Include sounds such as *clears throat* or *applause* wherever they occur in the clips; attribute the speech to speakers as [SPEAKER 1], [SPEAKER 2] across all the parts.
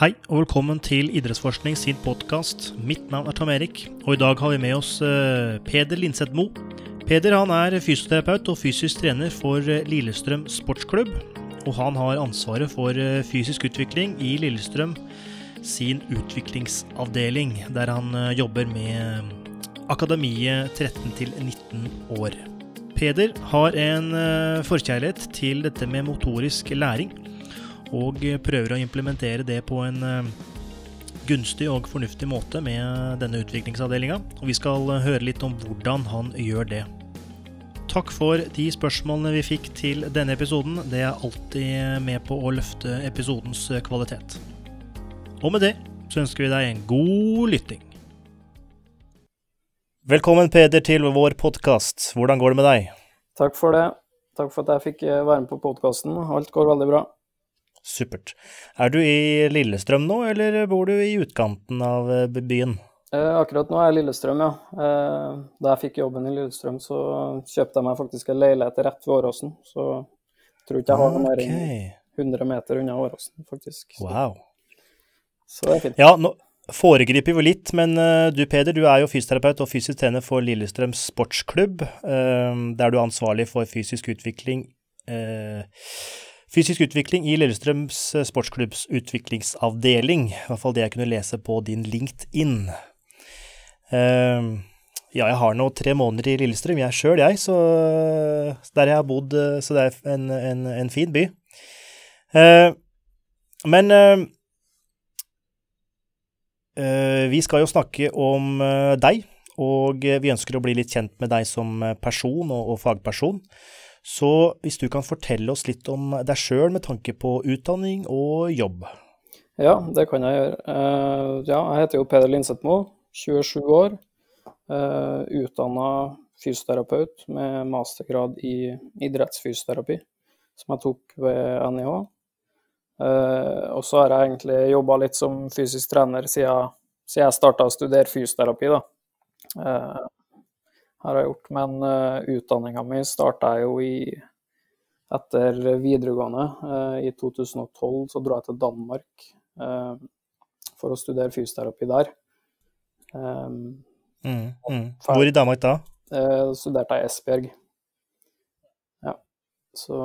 [SPEAKER 1] Hei og velkommen til Idrettsforskning sin podkast. Mitt navn er Tom Erik, og i dag har vi med oss eh, Peder Linseth Moe. Peder han er fysioterapeut og fysisk trener for eh, Lillestrøm sportsklubb. Og han har ansvaret for eh, fysisk utvikling i Lillestrøm sin utviklingsavdeling, der han jobber med akademiet 13 til 19 år. Peder har en forkjærlighet til dette med motorisk læring og prøver å implementere det på en eh, gunstig og fornuftig måte med denne utviklingsavdelinga. Og vi skal høre litt om hvordan han gjør det. Takk for de spørsmålene vi fikk til denne episoden. Det er alltid med på å løfte episodens kvalitet. Og med det så ønsker vi deg en god lytting. Velkommen, Peder, til vår podkast. Hvordan går det med deg?
[SPEAKER 2] Takk for det. Takk for at jeg fikk være med på podkasten. Alt går veldig bra.
[SPEAKER 1] Supert. Er du i Lillestrøm nå, eller bor du i utkanten av eh, byen?
[SPEAKER 2] Eh, akkurat nå er jeg i Lillestrøm, ja. Eh, da jeg fikk jobben i Lillestrøm, så kjøpte jeg meg faktisk en leilighet rett ved Åråsen. Så jeg tror ikke jeg har mer enn 100 meter unna Åråsen, faktisk.
[SPEAKER 1] Wow.
[SPEAKER 2] Så det er fint.
[SPEAKER 1] Ja, nå foregriper vi litt, men uh, du Peder, du er jo fysioterapeut og fysisk trener for Lillestrøm sportsklubb, eh, der du er ansvarlig for fysisk utvikling. Uh, Fysisk utvikling i Lillestrøms eh, sportsklubbs utviklingsavdeling. I hvert fall det jeg kunne lese på din LinkedIn. Uh, ja, jeg har nå tre måneder i Lillestrøm, jeg sjøl, jeg, så der jeg har bodd, eh, så det er en, en, en fin by. Uh, men uh, vi skal jo snakke om deg, og vi ønsker å bli litt kjent med deg som person og, og fagperson. Så hvis du kan fortelle oss litt om deg sjøl med tanke på utdanning og jobb?
[SPEAKER 2] Ja, det kan jeg gjøre. Uh, ja, jeg heter jo Peder Linsetmo, 27 år. Eh, Utdanna fysioterapeut med mastergrad i idrettsfysioterapi, som jeg tok ved NIH. Eh, og så har jeg egentlig jobba litt som fysisk trener siden jeg starta å studere fysioterapi. da. Har jeg gjort. Men uh, eh, utdanninga mi starta jeg jo i etter videregående. Uh, I 2012 så dro jeg til Danmark uh, for å studere fysioterapi der.
[SPEAKER 1] Um, mm, mm. Hvor i Danmark da?
[SPEAKER 2] Uh, studerte jeg i Esbjerg. Ja. Så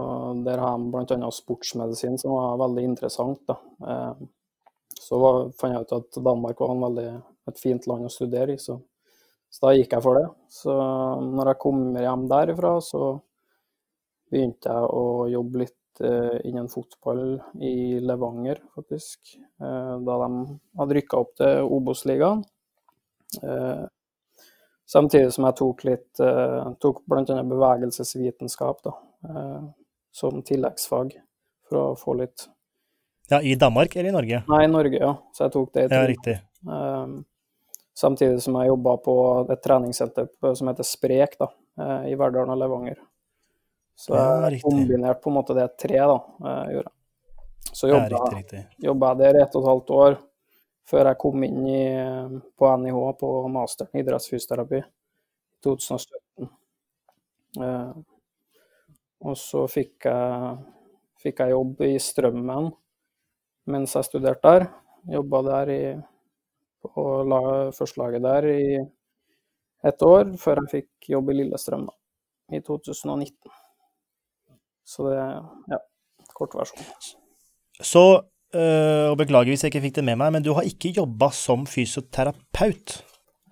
[SPEAKER 2] der har jeg bl.a. sportsmedisin, som var veldig interessant. da. Uh, så var, fant jeg ut at Danmark var veldig, et fint land å studere i. så så da gikk jeg for det. Så når jeg kom hjem derifra, så begynte jeg å jobbe litt eh, innen fotball i Levanger, faktisk. Eh, da de hadde rykka opp til Obos-ligaen. Eh, samtidig som jeg tok litt eh, tok bl.a. bevegelsesvitenskap da, eh, som tilleggsfag, for å få litt
[SPEAKER 1] Ja, I Danmark eller i Norge?
[SPEAKER 2] Nei, i Norge, ja. Så jeg tok det i
[SPEAKER 1] Ja, riktig.
[SPEAKER 2] Samtidig som jeg jobba på et treningssenter som heter Sprek da, eh, i Verdalen og Levanger. Så jeg kombinerte på en måte det tre, da, jeg gjorde. Så jobba, jobba jeg der ett og et halvt år før jeg kom inn i, på NIH på masteren i idrettsfysioterapi i 2017. Eh, og så fikk jeg, fikk jeg jobb i Strømmen mens jeg studerte der. Jobba der i og la førstelaget der i et år, før jeg fikk jobb i Lillestrøm da, i 2019. Så det ja, kort versjon.
[SPEAKER 1] Så, øh, og beklager hvis jeg ikke fikk det med meg, men du har ikke jobba som fysioterapeut?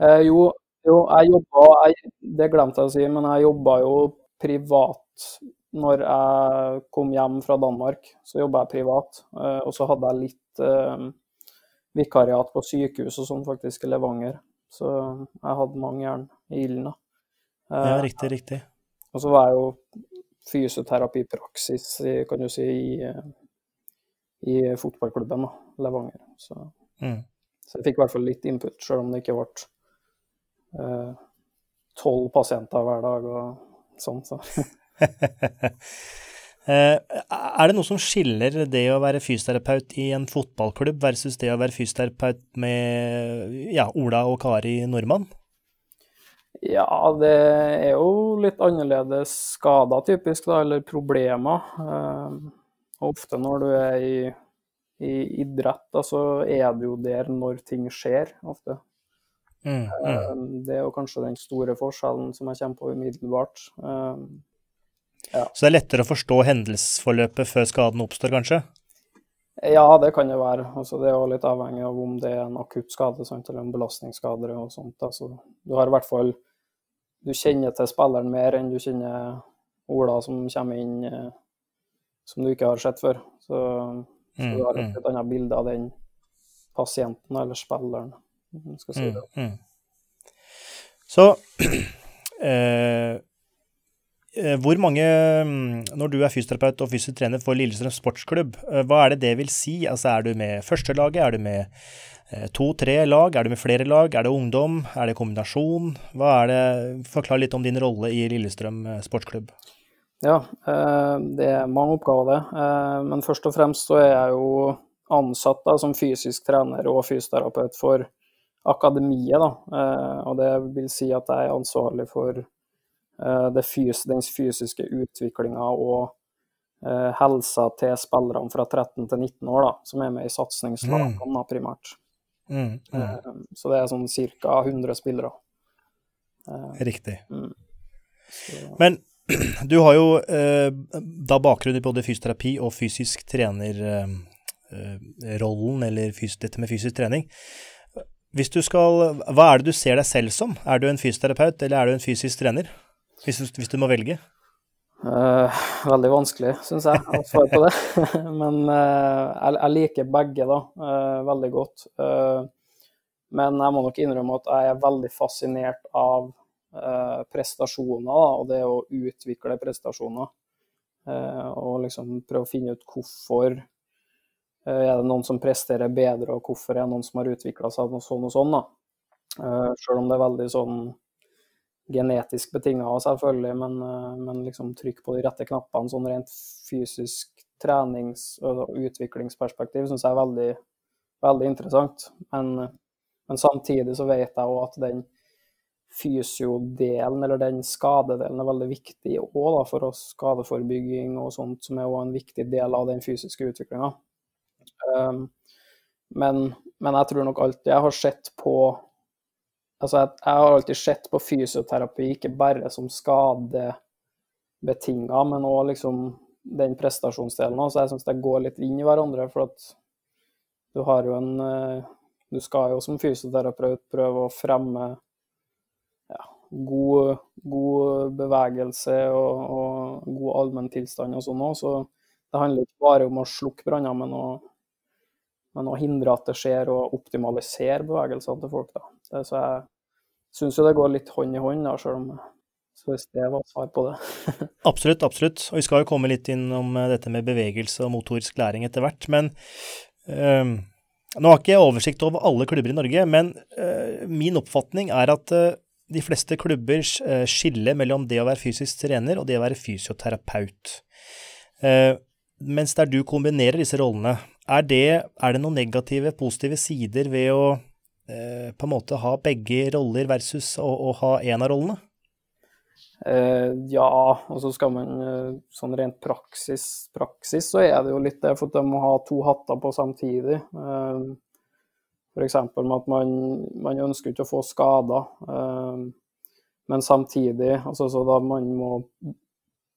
[SPEAKER 2] Eh, jo, jo, jeg jobba Det glemte jeg å si, men jeg jobba jo privat når jeg kom hjem fra Danmark. Så jobba jeg privat, eh, og så hadde jeg litt eh, vikariat på sykehus og sånn, faktisk, i Levanger. Så jeg hadde mange jern i ilden. da.
[SPEAKER 1] Ja, eh, riktig, riktig.
[SPEAKER 2] Og så var jeg jo fysioterapipraksis, kan du si, i, i fotballklubben da, Levanger. Så, mm. så, jeg fikk i hvert fall litt input, selv om det ikke ble eh, tolv eh, pasienter hver dag og sånn. Så. *laughs* *laughs*
[SPEAKER 1] Eh, er det noe som skiller det å være fysioterapeut i en fotballklubb versus det å være fysioterapeut med ja, Ola og Kari Nordmann?
[SPEAKER 2] Ja, det er jo litt annerledes skader, typisk, da, eller problemer. Eh, ofte når du er i, i idrett da, så er du jo der når ting skjer, ofte. Mm, mm. Eh, det er jo kanskje den store forskjellen som jeg kommer på umiddelbart.
[SPEAKER 1] Ja. Så det er lettere å forstå hendelsesforløpet før skaden oppstår, kanskje?
[SPEAKER 2] Ja, det kan det være. Altså, det er jo litt avhengig av om det er en akutt skade sant, eller en belastningsskade. og sånt. Altså, du har i hvert fall Du kjenner til spilleren mer enn du kjenner Ola som kommer inn eh, som du ikke har sett før. Så, så mm, du har et, mm. et annet bilde av den pasienten eller spilleren. Skal si mm, det. Mm, mm.
[SPEAKER 1] Så *clears throat* Eh, hvor mange, mm, når du er fysioterapeut og fysisk trener for Lillestrøm sportsklubb, eh, hva er det det vil si? Altså, er du med førstelaget, er du med eh, to-tre lag, er du med flere lag, er det ungdom, er det kombinasjon? Hva er det, Forklar litt om din rolle i Lillestrøm sportsklubb.
[SPEAKER 2] Ja, det er mange oppgaver, det. Men først og fremst så er jeg jo ansatt da, som fysisk trener og fysioterapeut for akademiet. Da. Og det vil si at jeg er ansvarlig for Eh, fys den fysiske utviklinga og eh, helsa til spillerne fra 13 til 19 år, da, som er med i satsingslagene mm. primært. Mm, mm. Eh, så det er sånn ca. 100 spillere.
[SPEAKER 1] Riktig. Mm. Men *clears throat* du har jo da bakgrunn i både fysioterapi og fysisk trenerrollen, eller dette med fysisk trening. Hvis du skal, Hva er det du ser deg selv som? Er du en fysioterapeut, eller er du en fysisk trener? Hvis du, hvis du må velge?
[SPEAKER 2] Uh, veldig vanskelig, syns jeg, å svare på det. *laughs* men uh, jeg, jeg, liker begge da, uh, veldig godt. men jeg må nok innrømme at jeg er veldig fascinert av prestasjoner da, og det å utvikle prestasjoner. og liksom prøve å finne ut hvorfor er det noen som presterer bedre, og hvorfor er det noen som har utvikla seg noe sånn og sånn. da. Selv om det er veldig sånn genetisk betinga, selvfølgelig, men, eh, men, liksom trykk på de rette knappene sånn rent fysisk trenings- og utviklingsperspektiv syns jeg er veldig, veldig interessant. Men, men, samtidig så vet jeg òg at den fysiodelen, eller den skadedelen, er veldig viktig òg for oss. Skadeforebygging og sånt, som er òg en viktig del av den fysiske utviklinga. Um, men, men jeg tror nok alltid jeg har sett på Altså, jeg, jeg har alltid sett på fysioterapi ikke bare som skadebetinga, men òg liksom den prestasjonsdelen. Så jeg syns det går litt inn i hverandre. For at du har jo en eh, Du skal jo som fysioterapeut prøve å fremme ja, god, god, bevegelse og, og god allmenntilstand og sånn òg. Så det handler ikke bare om å slukke branner, men, men, å hindre at det skjer, og optimalisere bevegelsene til folk. Da. Så jeg syns jo det går litt hånd i hånd, da, selv om så hvis det var svar på det. *laughs*
[SPEAKER 1] absolutt, absolutt. Og vi skal jo komme litt innom om dette med bevegelse og motorisk læring etter hvert. Men øh, nå har ikke jeg oversikt over alle klubber i Norge, men øh, min oppfatning er at øh, de fleste klubber skiller mellom det å være fysisk trener og det å være fysioterapeut. mens der du kombinerer disse rollene, er det, er det noen negative, positive sider ved å Eh, på en måte ha begge roller versus å, å ha én av rollene?
[SPEAKER 2] Eh, ja, og så skal man eh, sånn rent praksis, praksis så er det jo litt det, for at de må ha to hatter på samtidig. Eh, F.eks. med at man, man, ønsker ikke å få skader, eh, men samtidig altså så da man må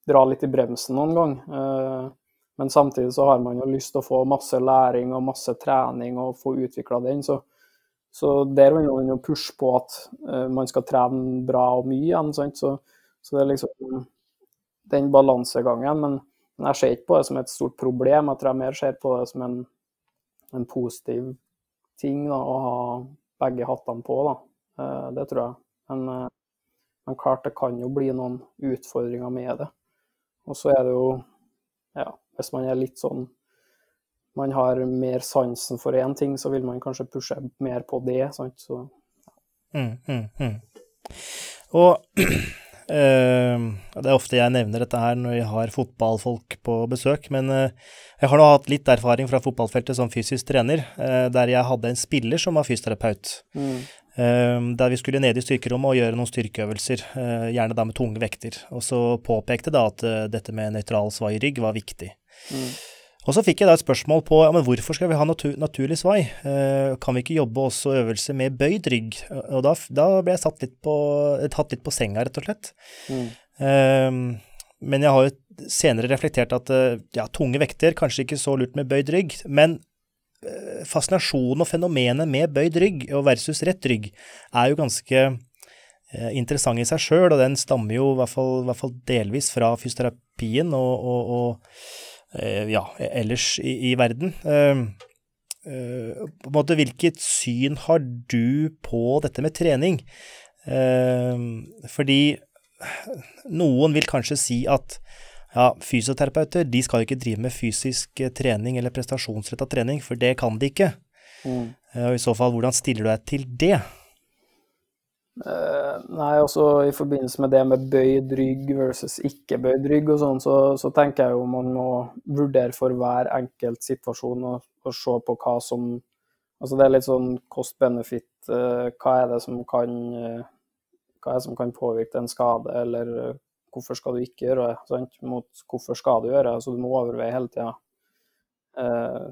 [SPEAKER 2] dra litt i bremsen noen gang. Eh, men samtidig så har man jo lyst til å få masse læring og masse trening og få utvikla den. så så der vil man jo pushe på at uh, man skal trene bra og mye igjen. Så, så, det er liksom den balansegangen. Men, men, jeg ser ikke på det som et stort problem. Jeg tror jeg mer ser på det som en, en positiv ting da, å ha begge hattene på. Da. Uh, det tror jeg. Men, uh, men, klart det kan jo bli noen utfordringer med det. Og så er det jo, ja, hvis man er litt sånn man har mer sansen for én ting, så vil man kanskje pushe mer på det. Sant? Så,
[SPEAKER 1] ja. mm, mm, mm. Og *clears throat* uh, det er ofte jeg nevner dette her når jeg har fotballfolk på besøk, men uh, jeg har nå hatt litt erfaring fra fotballfeltet som fysisk trener, uh, der jeg hadde en spiller som var fysioterapeut. Mm. Der vi skulle ned i styrkerommet og gjøre noen styrkeøvelser, gjerne da med tunge vekter. Og så påpekte da at dette med nøytral svai rygg var viktig. Mm. Og så fikk jeg da et spørsmål på ja, men hvorfor skal vi ha natur, naturlig svai. Eh, kan vi ikke jobbe også øvelse med bøyd rygg? Og da, da ble jeg satt litt på, tatt litt på senga, rett og slett. Mm. Eh, men jeg har jo senere reflektert at eh, ja, tunge vekter, kanskje ikke så lurt med bøyd rygg. Men eh, fascinasjonen og fenomenet med bøyd rygg versus rett rygg er jo ganske eh, interessant i seg sjøl, og den stammer jo i hvert fall, i hvert fall delvis fra fysioterapien og, og, og ja, ellers i, i verden. Ehm, eh, på en måte, hvilket syn har du på dette med trening? Fordi noen vil kanskje si at ja, fysioterapeuter de skal ikke drive med fysisk eh, trening eller prestasjonsretta trening, for det kan de ikke. Mm. Og I så fall, hvordan stiller du deg til det?
[SPEAKER 2] Uh, nei, også i forbindelse med det med bøyd rygg versus ikke bøyd rygg og sånn, så, så, tenker jeg jo man må vurdere for hver enkelt situasjon og, og se på hva som Altså det er litt sånn cost-benefit. Uh, hva er det som kan uh, Hva er det som kan påvirke en skade, eller hvorfor skal du ikke gjøre det? Sant? Mot hvorfor skal du gjøre det? Så du må overveie hele tida.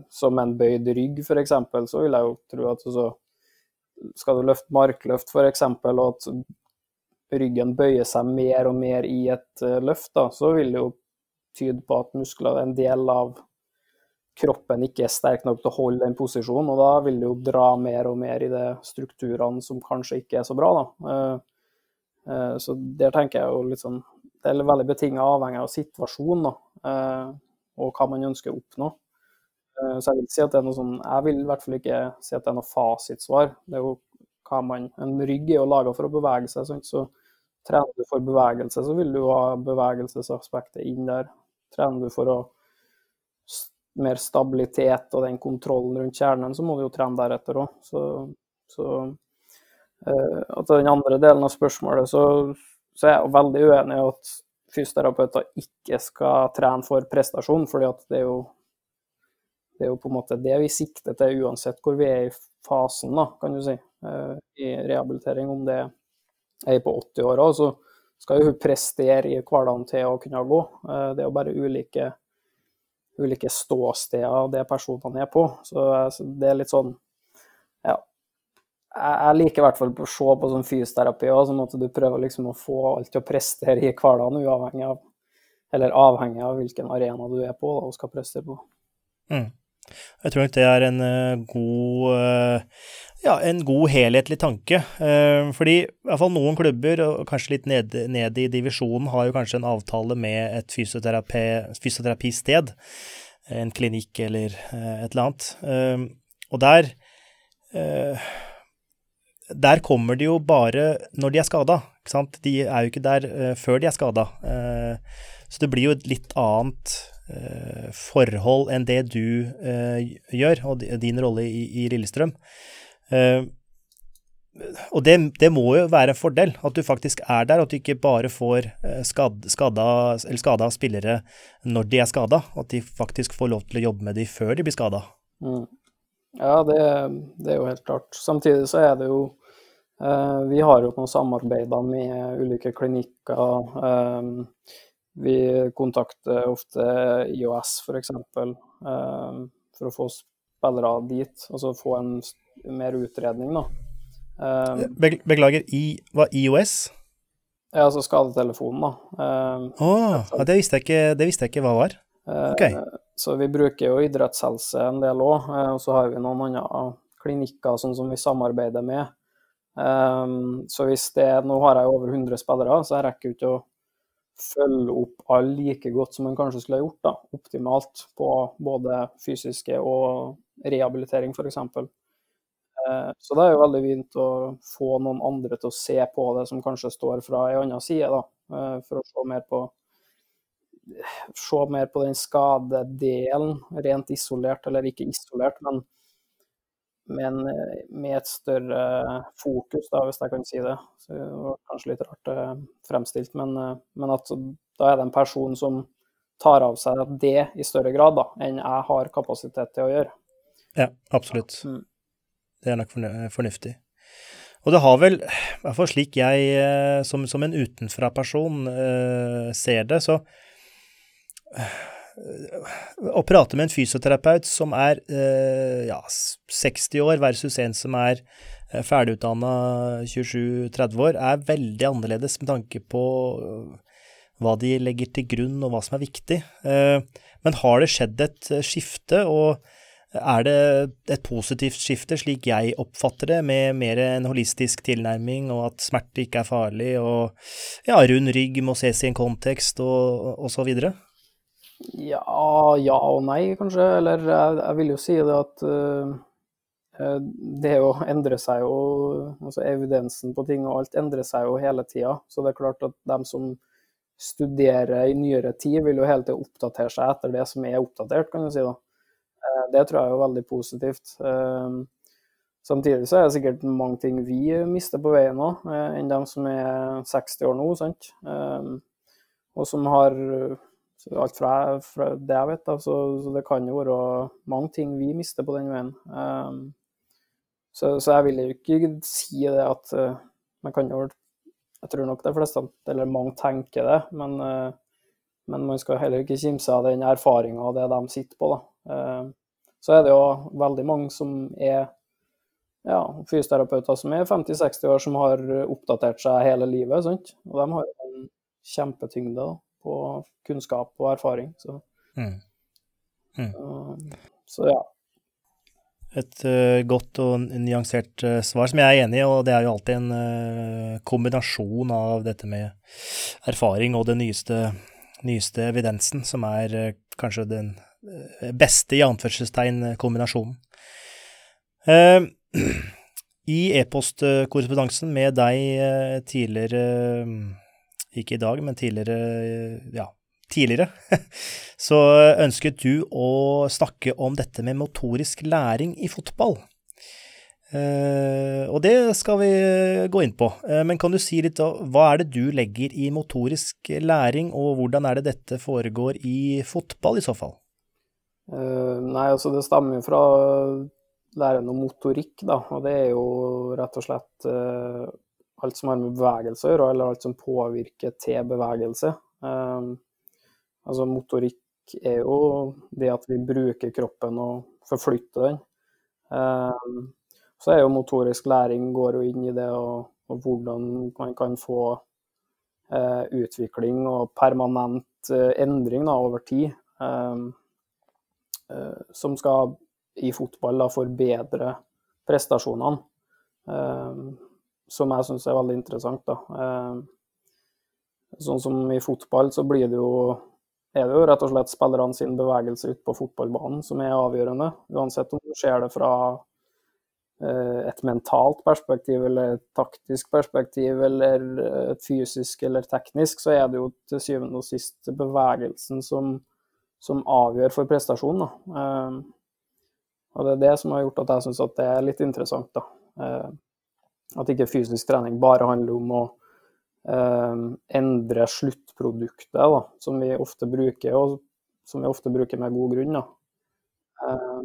[SPEAKER 2] som en bøyd rygg, f.eks., så vil jeg jo tro at altså, skal du løfte markløft f.eks., og at ryggen bøyer seg mer og mer i et eh, løft, da, så vil det jo tyde på at muskler, en del av kroppen ikke er sterk nok til å holde den posisjonen. Og da vil det jo dra mer og mer i de strukturene som kanskje ikke er så bra. da. Eh, eh, så der tenker jeg jo litt sånn Det er veldig betinget avhengig av situasjonen da, og hva man ønsker å oppnå. Eh, så jeg vil si at det er noe sånn Jeg vil i hvert fall ikke si at det er noe fasitsvar. Det er jo hva man En rygg er jo laga for å bevege seg, sånn. så trener du for bevegelse, så vil du ha bevegelsesaspektet inn der. Trener du for å mer stabilitet og den kontrollen rundt kjernen, så må du jo trene deretter òg. Så, så uh, til den andre delen av spørsmålet, så, så er jeg veldig uenig i at fysioterapeuter ikke skal trene for prestasjon, fordi at det er jo det er jo på en måte det vi sikter til uansett hvor vi er i fasen, da, kan du si, eh, i rehabilitering. Om det er på 80-åra, så skal jo hun prestere i hverdagen til å kunne gå. Eh, det er jo bare ulike, ulike ståsteder det personene er på. Så, så det er litt sånn Ja. Jeg liker i hvert fall å se på sånn fysioterapi òg, sånn at du prøver liksom å få alt til å prestere i hverdagen, uavhengig av eller avhengig av hvilken arena du er på da, og skal prestere på. Mm.
[SPEAKER 1] Jeg tror nok det er en uh, god uh, ja, en god helhetlig tanke. Uh, fordi i hvert fall noen klubber, og kanskje litt nede, ned, i divisjonen, har jo kanskje en avtale med et fysioterapi, fysioterapisted. En klinikk eller et eller annet. og der Der kommer de jo bare når de er skada. De er jo ikke der før de er skada. så det blir jo et litt annet Eh, forhold enn det du eh, gjør, og din rolle i, i Lillestrøm. Eh, og det, det, må jo være en fordel, at du faktisk er der, at du ikke bare får skad, skada, skada spillere når de er skada, at de faktisk får lov til å jobbe med de før de blir skada. Mm.
[SPEAKER 2] Ja, det, det, er jo helt klart. Samtidig så er det jo eh, Vi har jo noen samarbeider med ulike klinikker. Eh, vi kontakter ofte IOS f.eks. For, eh, for å få spillere dit, altså få en mer utredning, da.
[SPEAKER 1] Eh, beklager, I, hva IOS?
[SPEAKER 2] Ja, altså skadetelefonen, da.
[SPEAKER 1] Eh, oh, det, visste ikke, det, visste jeg ikke, hva var. Okay.
[SPEAKER 2] Så vi bruker jo idrettshelse en del òg, og så har vi noen andre klinikker sånn som vi samarbeider med. Så hvis det Nå har jeg over 100 spillere, så jeg rekker ikke å følge opp alle like godt som man kanskje skulle ha gjort, da, optimalt på både fysiske og rehabilitering f.eks. Eh, så det er jo veldig fint å få noen andre til å se på det som kanskje står fra en annen side, da, eh, for å se mer på se mer på den skadedelen, rent isolert, eller ikke isolert, men men eh, med et større fokus, da, hvis jeg kan si det. Så det var kanskje litt rart eh, fremstilt, men, eh, men, at da er det en person som tar av seg det i større grad da, enn jeg har kapasitet til å gjøre.
[SPEAKER 1] Ja, absolutt. Mm. Det er nok fornuftig. Og det har vel, i hvert fall slik jeg som, som en utenfra-person ser det, så å prate med en fysioterapeut som er eh, ja, 60 år versus en som er eh, ferdigutdanna 27-30 år, er veldig annerledes med tanke på hva de legger til grunn og hva som er viktig. Men har det skjedd et skifte, og er det et positivt skifte, slik jeg oppfatter det, med mer en holistisk tilnærming, og at smerte ikke er farlig, og ja, rund rygg må ses i en kontekst, og, og så videre?
[SPEAKER 2] Ja, ja og nei, kanskje. Eller jeg, jeg vil jo si det at uh, det å endre seg jo Altså evidensen på ting og alt endrer seg jo hele tida. Så det er klart at dem som studerer i nyere tid, vil jo hele tida oppdatere seg etter det som er oppdatert, kan du si. da. Uh, det tror jeg er jo veldig positivt. Uh, samtidig så er det sikkert mange ting vi mister på veien òg, enn dem som er 60 år nå, sant. og som har alt fra, fra, det jeg vet, da, så, så, det kan jo være mange ting vi mister på den veien. Um, så, så, jeg vil jo ikke si det at uh, man kan jo Jeg tror nok de fleste, eller mange, tenker det, men, uh, men man skal heller ikke kimse av den erfaringa og det de sitter på. da. Uh, så er det jo veldig mange som er ja, fysioterapeuter som er 50-60 år, som har oppdatert seg hele livet. Sant? Og de har en kjempetyngde. da på kunnskap og erfaring. Så, mm. Mm. Uh, så ja.
[SPEAKER 1] Et uh, godt og nyansert uh, svar som jeg er enig i, og det er jo alltid en uh, kombinasjon av dette med erfaring og den nyeste, nyeste evidensen, som er kanskje den beste i anførselstegn kombinasjonen. *clears throat* I e-postkorrespondansen med deg tidligere ikke i dag, men tidligere, ja, tidligere, *laughs* så ønsket du å snakke om dette med motorisk læring i fotball. Uh, og det skal vi gå inn på. Uh, men kan du si litt om hva er det du legger i motorisk læring, og hvordan er det dette foregår i fotball i så fall?
[SPEAKER 2] Uh, nei, altså det stammer fra læren om motorikk, da. Og det er jo rett og slett alt som har med bevegelse å gjøre, eller alt som påvirker til bevegelse. Um, altså motorikk er jo det at vi bruker kroppen og forflytter den. Um, så er jo motorisk læring går jo inn i det og, og hvordan man kan få uh, utvikling og permanent uh, endring da, over tid. Um, uh, som skal i fotball da forbedre prestasjonene. Som jeg syns er veldig interessant. Da. Eh, sånn som i fotball, så blir det jo er det jo rett og slett spillerne sin bevegelse ute på fotballbanen som er avgjørende. Uansett om du ser det fra eh, et mentalt perspektiv eller et taktisk perspektiv eller et fysisk eller teknisk, så er det jo til syvende og sist bevegelsen som, som avgjør for prestasjonen. Eh, og det er det som har gjort at jeg syns det er litt interessant. da. At ikke fysisk trening bare handler om å eh, endre sluttproduktet, da, som vi ofte bruker, og som vi ofte bruker med god grunn. Eh,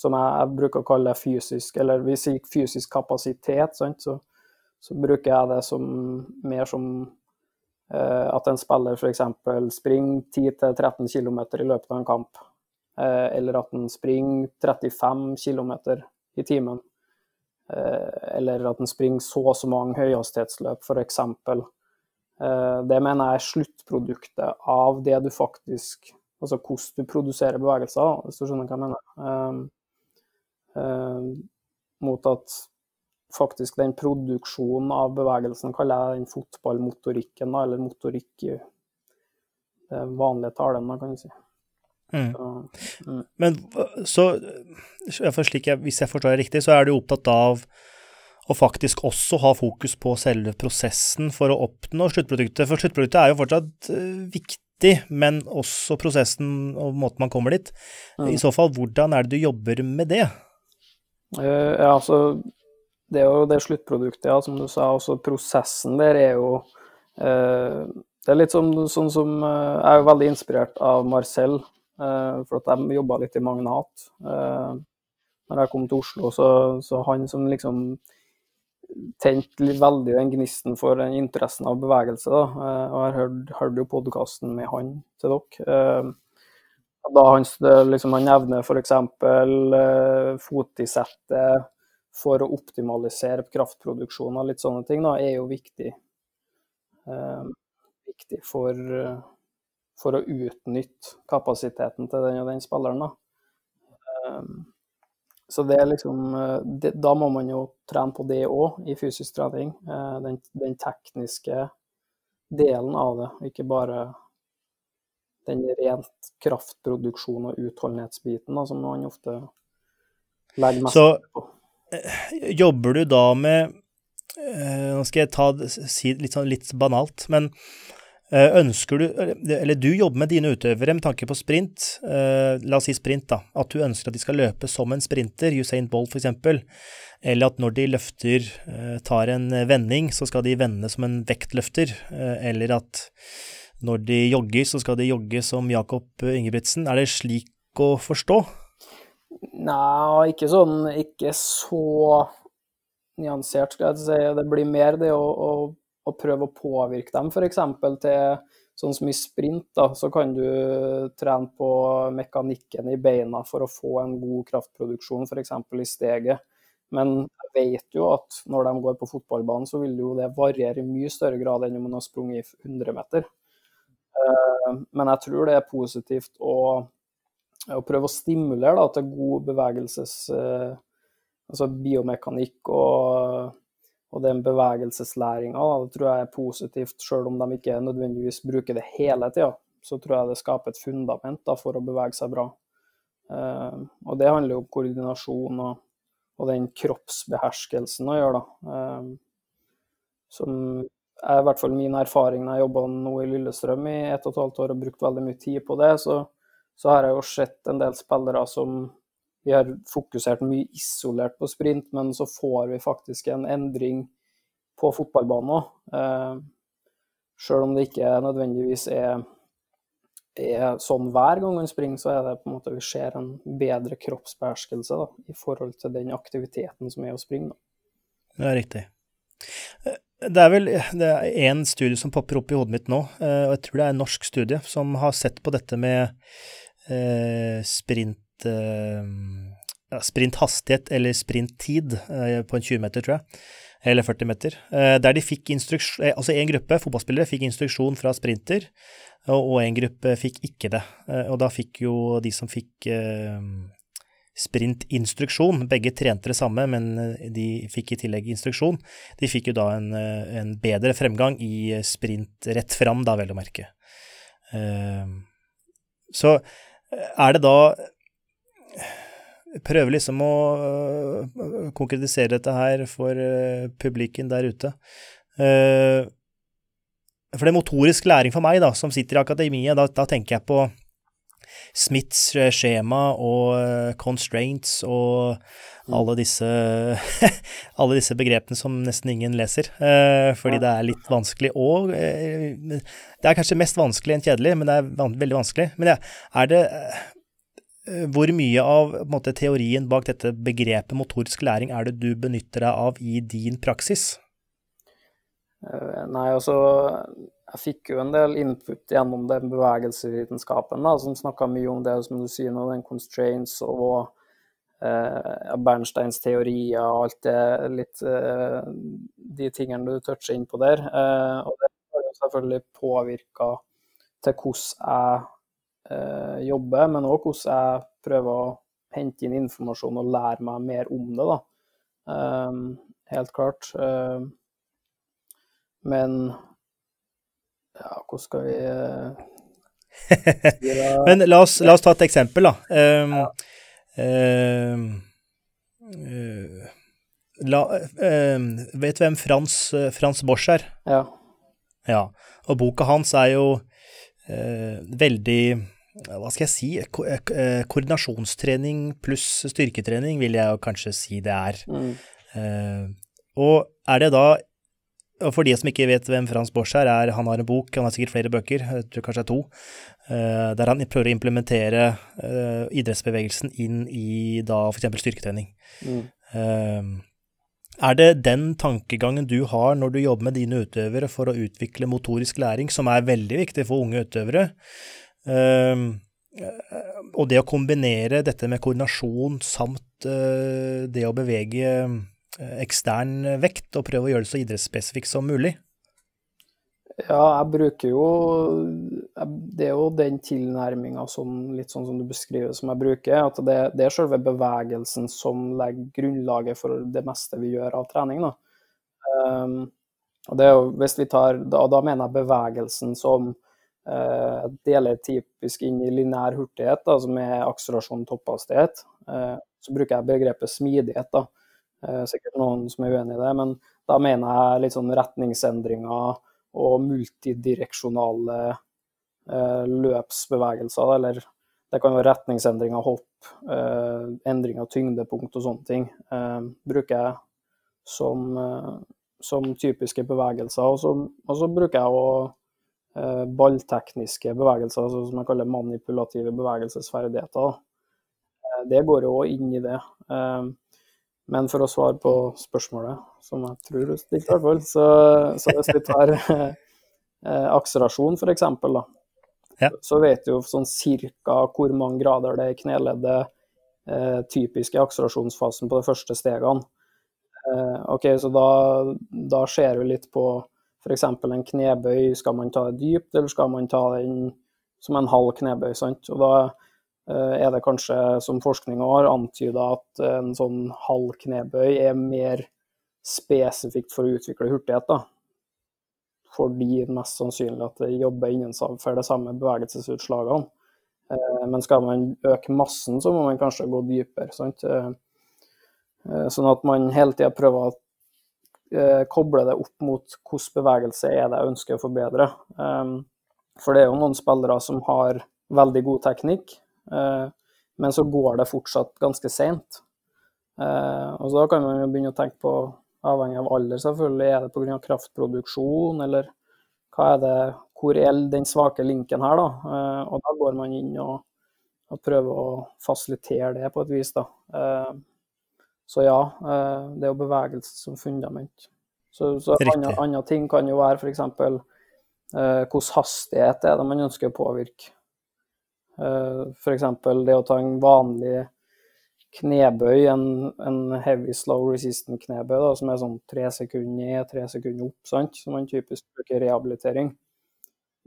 [SPEAKER 2] som jeg, jeg, bruker å kalle fysisk, eller vi sier fysisk kapasitet, så, så, bruker jeg det som, mer som eh, at en spiller f.eks. springer 10-13 km i løpet av en kamp. Eh, eller at en springer 35 km i timen. Eh, eller at en springer så og så mange høyhastighetsløp, f.eks. Eh, det mener jeg er sluttproduktet av det du faktisk Altså hvordan du produserer bevegelser, hvis du skjønner hva jeg mener. Eh, mot at faktisk den produksjonen av bevegelsen kaller jeg den fotballmotorikken, eller motorikk i det vanlige talen, kan du si.
[SPEAKER 1] Mm. mm. Men så, jeg, hvis jeg forstår det riktig, så er du opptatt av å faktisk også ha fokus på selve prosessen for å oppnå sluttproduktet. For sluttproduktet er jo fortsatt uh, viktig, men også prosessen og måten man kommer dit. Mm. I så fall, hvordan er det du jobber med det?
[SPEAKER 2] Uh, ja, altså Det er jo det sluttproduktet, ja, som du sa. Også prosessen der er jo uh, Det er litt sånn, sånn som Jeg er jo veldig inspirert av Marcel Eh, for at de jobba litt i Magnat. Uh, når jeg kom til Oslo, så, så han som liksom tente veldig den gnisten for den interessen av bevegelse. Da. Eh, og jeg hørte, hørt, hørt jo podkasten med han til dere. Da han, liksom, han nevner f.eks. Fotisettet for å optimalisere kraftproduksjon og litt sånne ting, da, er jo viktig. Viktig for, for, å utnytte kapasiteten til den og den spilleren. Da. Uh, så det er liksom det, Da må man jo trene på det òg i fysisk trening. Den, den, tekniske delen av det, ikke bare den rent kraftproduksjon og utholdenhetsbiten da, som man ofte legger mest
[SPEAKER 1] Så, på. Så jobber du da med eh, Nå skal jeg ta, si litt, sånn, litt banalt, men eh, ønsker du Eller du jobber med dine utøvere med tanke på sprint. La oss si sprint, da. At du ønsker at de skal løpe som en sprinter, Usain Bolt f.eks. Eller at når de løfter, tar en vending, så skal de vende som en vektløfter. Eller at når de jogger, så skal de jogge som Jakob Ingebrigtsen. Er det slik å forstå?
[SPEAKER 2] Nei, ikke sånn Ikke så nyansert, skal jeg si. Det blir mer det å, å, å prøve å påvirke dem, f.eks. til sånn som i sprint, da, så kan du trene på mekanikken i beina for å få en god kraftproduksjon, f.eks. i steget. Men jeg vet jo at når de går på fotballbanen, så vil jo det variere i mye større grad enn om man har sprunget i 100 meter. Eh, men jeg tror det er positivt å, å prøve å stimulere da, til god bevegelses... Eh, altså biomekanikk og, og den bevegelseslæringa. Tror jeg er positivt, selv om de ikke nødvendigvis bruker det hele tida. Så tror jeg det skaper et fundament da, for å bevege seg bra. Uh, og det handler jo om koordinasjon og, og den kroppsbeherskelsen å gjøre, da. Uh, som er i hvert fall min erfaring når jeg jobba nå i Lillestrøm i ett og et halvt år og brukt veldig mye tid på det, så, så har jeg jo sett en del spillere som vi har fokusert mye isolert på sprint, men så får vi faktisk en endring på fotballbanen òg. Eh, Sjøl om det ikke nødvendigvis er, er, sånn hver gang man springer, så er det på en måte vi ser en bedre kroppsbeherskelse da, i forhold til den aktiviteten som er å springe.
[SPEAKER 1] Da. Det er riktig. Det er vel én studie som popper opp i hodet mitt nå, eh, og jeg tror det er en norsk studie, som har sett på dette med eh, sprint eh, sprinthastighet eller sprinttid eh, på en 20 meter, tror jeg. Eller 40 meter. Eh, der de fikk instruksjon Altså en gruppe fotballspillere fikk instruksjon fra sprinter, og, én gruppe fikk ikke det. og da fikk jo de som fikk sprintinstruksjon. Begge trente det samme, men de fikk i tillegg instruksjon. De fikk jo da en, en bedre fremgang i sprint rett fram, da, vel å merke. Så er det da Prøve liksom å konkretisere dette her for publikken der ute. For det er motorisk læring for meg, da, som sitter i akademiet, da, da tenker jeg på Smiths skjema og constraints og mm. alle disse, *laughs* alle disse begrepene som nesten ingen leser, fordi det er litt vanskelig og Det er kanskje mest vanskelig enn kjedelig, men det er veldig vanskelig. Men er det hvor mye av måte, teorien bak dette begrepet motorisk læring er det du benytter deg av i din praksis?
[SPEAKER 2] Nei, altså jeg fikk jo en del input gjennom den bevegelsesvitenskapen, da, som snakka mye om det som du sier nå, den constraints og eh, Bernsteins teorier og alt det litt eh, De tingene du toucher inn på der. Eh, og det har jo selvfølgelig påvirka til hvordan jeg eh, jobber, men òg hvordan jeg prøver å hente inn informasjon og lære meg mer om det. Eh, helt klart. Eh, men ja, hvordan skal vi
[SPEAKER 1] uh, *laughs* Men la oss, la oss, ta et eksempel, da. Um, ja. uh, uh, la, vet du hvem Frans, Frans Bosch er?
[SPEAKER 2] Ja.
[SPEAKER 1] ja. Og boka hans er jo veldig hva skal jeg si, Ko koordinasjonstrening pluss styrketrening vil jeg kanskje si det er. Mm. og er det da for de som ikke vet hvem Frans Bosch er, er han har en bok, han har sikkert flere bøker, jeg tror kanskje det er to, uh, der han prøver å implementere uh, idrettsbevegelsen inn i da f.eks. styrketrening. Mm. Uh, er det den tankegangen du har når du jobber med dine utøvere for å utvikle motorisk læring, som er veldig viktig for unge utøvere? Og det å kombinere dette med koordinasjon samt det å bevege ekstern vekt, og prøve å gjøre det så idrettsspesifikt som mulig?
[SPEAKER 2] Ja, jeg bruker jo Det er jo den tilnærminga sånn, litt sånn som du beskriver, som jeg bruker. At det, det er selve bevegelsen som legger grunnlaget for det meste vi gjør av trening. Da. Um, og det er jo, hvis vi tar, da, da mener jeg bevegelsen som deler typisk inn i lineær hurtighet, da, som er akselerasjon topphastighet. Uh, så bruker jeg begrepet smidighet. da. Uh, sikkert noen som er uenig i det, men da mener jeg litt sånn retningsendringer og multidireksjonale eh, løpsbevegelser. Eller det kan være retningsendring av hopp, eh, endring av tyngdepunkt og sånne ting. Eh, bruker jeg som, eh, som typiske bevegelser. Og så, bruker jeg eh, balltekniske bevegelser, altså som jeg kaller manipulative bevegelsesferdigheter. Eh, det går jo òg inn i det. Men for å svare på spørsmålet, som jeg tror du stilte, i hvert fall, så, så hvis vi tar *laughs* eh, akselerasjon f.eks., da, ja. så vet du sånn cirka hvor mange grader det er i kneleddet eh, typisk i akselerasjonsfasen på de første stegene. Eh, ok, Så da, da ser vi litt på f.eks. en knebøy. Skal man ta det dypt, eller skal man ta den som en halv knebøy? sant? Og da Eh, er det kanskje, som forskninga har antyda, at en sånn halv knebøy er mer spesifikt for å utvikle hurtighet. da. Fordi mest sannsynlig at det jobber innenfor de samme bevegelsesutslagene. Eh, men skal man øke massen, så må man kanskje gå dypere. Sant? Eh, sånn at man hele tida prøver å koble det opp mot hvilken bevegelse er det jeg ønsker å forbedre. For det er jo noen spillere som har veldig god teknikk, Eh, men så går det fortsatt ganske seint. Eh, og så da kan man jo begynne å tenke på, avhengig av alder selvfølgelig, er det pga. kraftproduksjon, eller hva er det, hvor er den svake linken her, da? Eh, og da går man inn og, og prøver å fasilitere det på et vis, da. Så ja, det er jo bevegelse som fundament. Så, så andre, andre, ting kan jo være f.eks. Eh, hvordan hastighet er det man ønsker å påvirke. Eh, F.eks. det å ta en vanlig knebøy, en, en heavy slow resistant knebøy, da, som er sånn tre sekunder ned, tre sekunder opp, sant? som man typisk bruker i rehabilitering.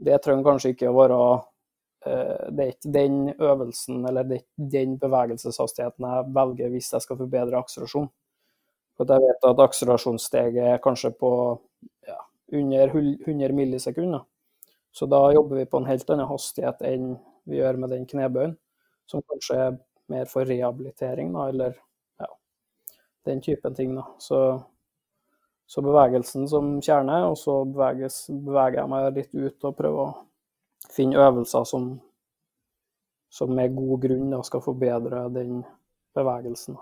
[SPEAKER 2] Det trenger kanskje ikke å være Det er ikke den øvelsen eller det er ikke den bevegelseshastigheten jeg velger hvis jeg skal forbedre akselerasjon. For jeg vet at akselerasjonssteget er kanskje på ja, under 100 millisekunder. Så da jobber vi på en helt annen hastighet enn vi gjør med den knebøyen, som kanskje er mer for rehabilitering, da, eller ja, den typen ting. Da. Så, så bevegelsen som kjerne, og så beveges, beveger jeg meg litt ut og prøver å finne øvelser som, som med god grunn da, skal forbedre den bevegelsen.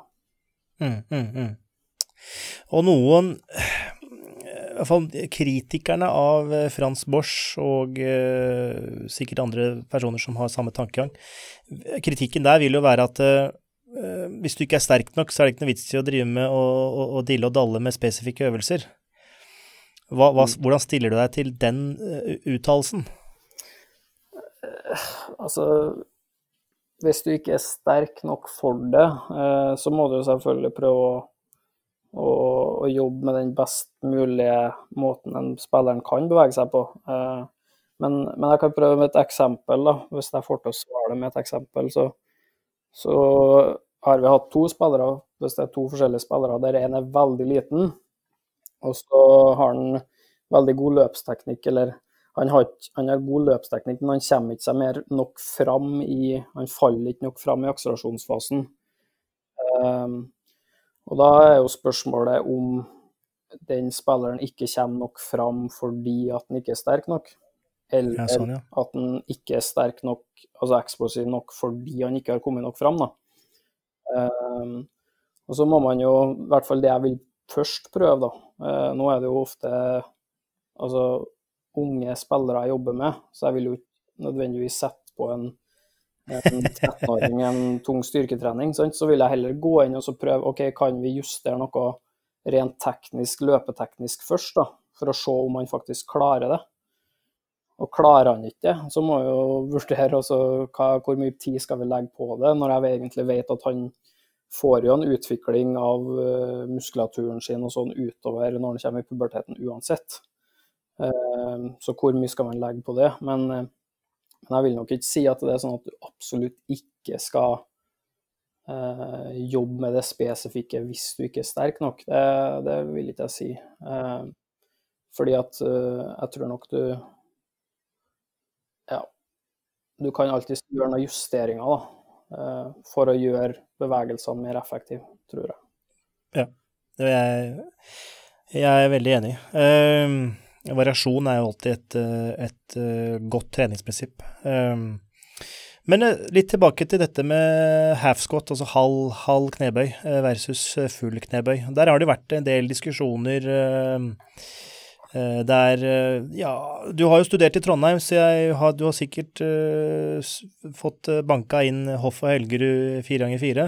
[SPEAKER 1] Mm, mm, mm. Og noen i hvert fall kritikerne av eh, Frans Bosch og uh, sikkert andre personer som har samme tankegang, kritikken der vil jo være at uh, hvis du ikke er sterk nok, så er det ikke noe vits i å drive med å, å, å dille og dalle med spesifikke øvelser. Hva, hva, mm. hvordan stiller du deg til den uh, uttalelsen?
[SPEAKER 2] Altså Hvis du ikke er sterk nok for det, så må du selvfølgelig prøve å å, å, jobbe med den best mulige måten en spilleren kan bevege seg på. Eh, men, men, jeg kan prøve med et eksempel, da. hvis jeg får til å svare det med et eksempel. Så, så, har vi hatt to spillere, hvis det er to forskjellige spillere, der en er veldig liten, og så har han veldig god løpsteknikk, eller han har, han har, god løpsteknikk, men han kommer ikke seg mer nok fram i Han faller ikke nok fram i akselerasjonsfasen. Um, og da er jo spørsmålet om den spilleren ikke kommer nok fram fordi at den ikke er sterk nok. Eller ja, sånn, ja. at den ikke er sterk nok, altså eksplosiv nok fordi han ikke har kommet nok fram. Da. Um, og så må man jo, i hvert fall det jeg vil først prøve, da. Uh, nå er det jo ofte altså, unge spillere jeg jobber med, så jeg vil jo ikke nødvendigvis sette på en en 13-åring en tung styrketrening, sant? så vil jeg heller gå inn og prøve ok, kan vi justere noe rent teknisk, løpeteknisk først, da, for å se om han faktisk klarer det. Og klarer han ikke det, så må vi jo vurdere også hva, hvor mye tid skal vi legge på det, når jeg egentlig vet at han får jo en utvikling av uh, muskulaturen sin og sånn utover når han kommer i puberteten uansett. Uh, så hvor mye skal man legge på det? Men, uh, men, jeg vil nok ikke si at det er sånn at du absolutt ikke skal jobbe med det spesifikke hvis du ikke er sterk nok. Det, det vil ikke jeg si. fordi at jeg tror nok du Ja. Du kan alltid gjøre noen justeringer, da. Eh, for å gjøre bevegelsene mer effektive, tror jeg.
[SPEAKER 1] Ja, jeg, jeg er veldig enig. Uh, variasjon er jo alltid et, eh, et uh, godt treningsprinsipp. Uh, men litt tilbake til dette med half squat, altså halv, halv knebøy versus full knebøy. Der har det vært en del diskusjoner. Uh, Eh, der eh, Ja, du har jo studert i Trondheim, så har, du har sikkert fått banka inn Hoff og Helgerud fire ganger fire.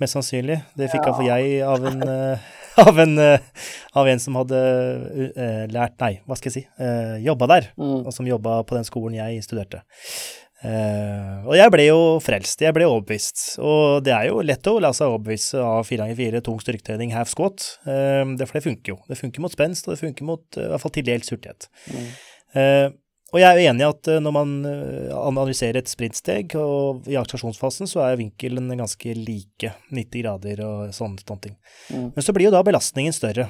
[SPEAKER 1] Mest sannsynlig. Det fikk ja. jeg av en, *laughs* av, en, uh, av en som hadde lært Nei, hva skal jeg si? Uh, jobba der, mm. og som jobba på den skolen jeg studerte. Og jeg ble jo frelst, jeg ble overbevist. Og det er jo lett å la seg overbevise av 4x4 tung styrketrening, half squat. Det, for det funker jo. Det funker mot spenst, og det funker mot i hvert fall til dels hurtighet. Mm. Og jeg er jo enig i at når man analyserer et sprintsteg, og i akselerasjonsfasen, så er vinkelen ganske like, 90 grader og sånne, sånne ting. Mm. Men så blir jo da belastningen større.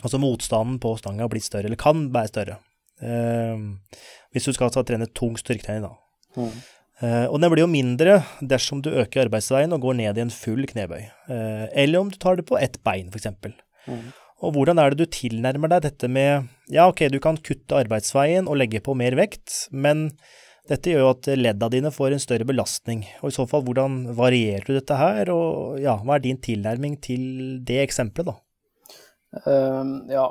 [SPEAKER 1] Altså motstanden på stanga blir større, eller kan være større. hvis du skal trene tung styrketrening, da. Mm. Uh, og den blir jo mindre dersom du øker arbeidsveien og går ned i en full knebøy. Uh, eller om du tar det på ett bein, f.eks. Mm. Og hvordan er det du tilnærmer deg dette med Ja, ok, du kan kutte arbeidsveien og legge på mer vekt, men dette gjør jo at ledda dine får en større belastning. Og i så fall, hvordan varierer du dette her, og ja, hva er din tilnærming til det eksempelet, da?
[SPEAKER 2] Uh, ja,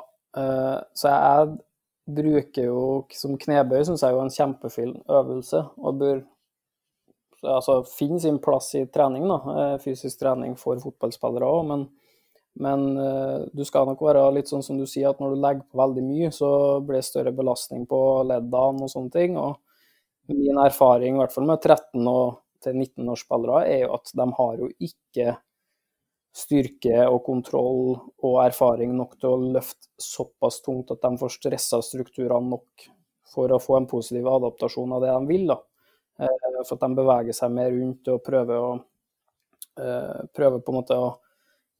[SPEAKER 2] så jeg bruker jo som knebøy, syns jeg er jo en kjempefin øvelse. Og bør altså, finne sin plass i trening, da. Eh, fysisk trening for fotballspillere òg. Men, men uh, du skal nok være litt sånn som du sier, at når du legger på veldig mye, så blir det større belastning på leddene og sånne ting. Og min erfaring, i hvert fall med 13- og til 19-årsspillere, er jo at de har jo ikke styrke og kontroll og erfaring nok til å løfte såpass tungt at de får stressa strukturene nok for å få en positiv adaptasjon av det de vil. da. Eh, for at de beveger seg mer rundt og prøver å eh, prøver på en måte å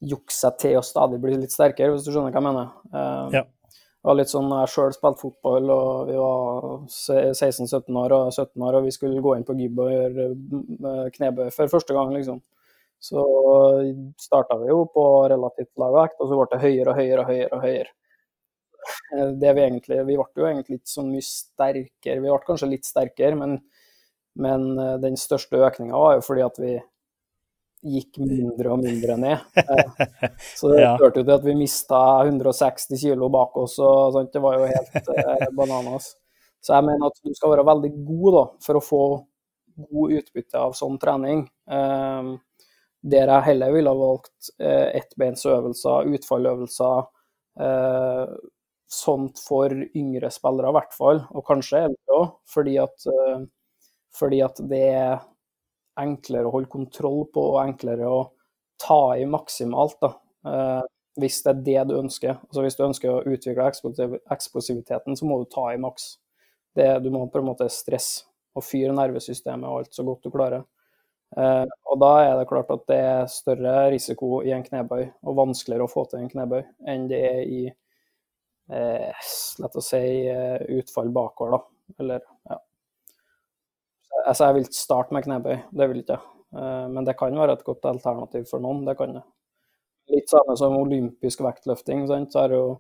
[SPEAKER 2] jukse seg til å stadig bli litt sterkere, hvis du skjønner hva jeg mener. Uh, ja. Det var litt sånn jeg sjøl spilte fotball og vi var 16-17 år og 17 år og vi skulle gå inn på gybb og gjøre knebøy for første gang, liksom. Så starta vi jo på relativt lav vekt, og så ble det høyere og høyere og høyere. og høyere. Det vi egentlig, vi ble jo egentlig ikke så mye sterkere. Vi ble kanskje litt sterkere, men, men eh, den største økninga var jo fordi at vi gikk mindre og mindre ned. *laughs* Så det førte jo til at vi mista 160 kg bak oss, og sånt. det var jo helt eh, *laughs* bananas. Så jeg mener at du skal være veldig god da, for å få god utbytte av sånn trening. Um, der jeg heller ville ha valgt eh, ettbeinsøvelser, utfalløvelser, eh, sånt for yngre spillere i hvert fall, og kanskje eldre òg, fordi, eh, fordi, at det er enklere å holde kontroll på og enklere å ta i maksimalt. da. Eh, hvis det er det du ønsker. Altså Hvis du ønsker å utvikle eksplosiviteten, så må du ta i maks. Det, du må på en måte stresse og fyre nervesystemet og alt så godt du klarer. Eh, og da er det klart at det er større risiko i en knebøy, og vanskeligere å få til en knebøy, enn det er i eh, lett å si eh, utfall bakover, da. Eller. Altså, jeg vil ikke starte med knebøy, det vil ikke jeg. Eh, men det kan være et godt alternativ for noen, det kan det. Litt samme som olympisk vektløfting, sant? så er det jo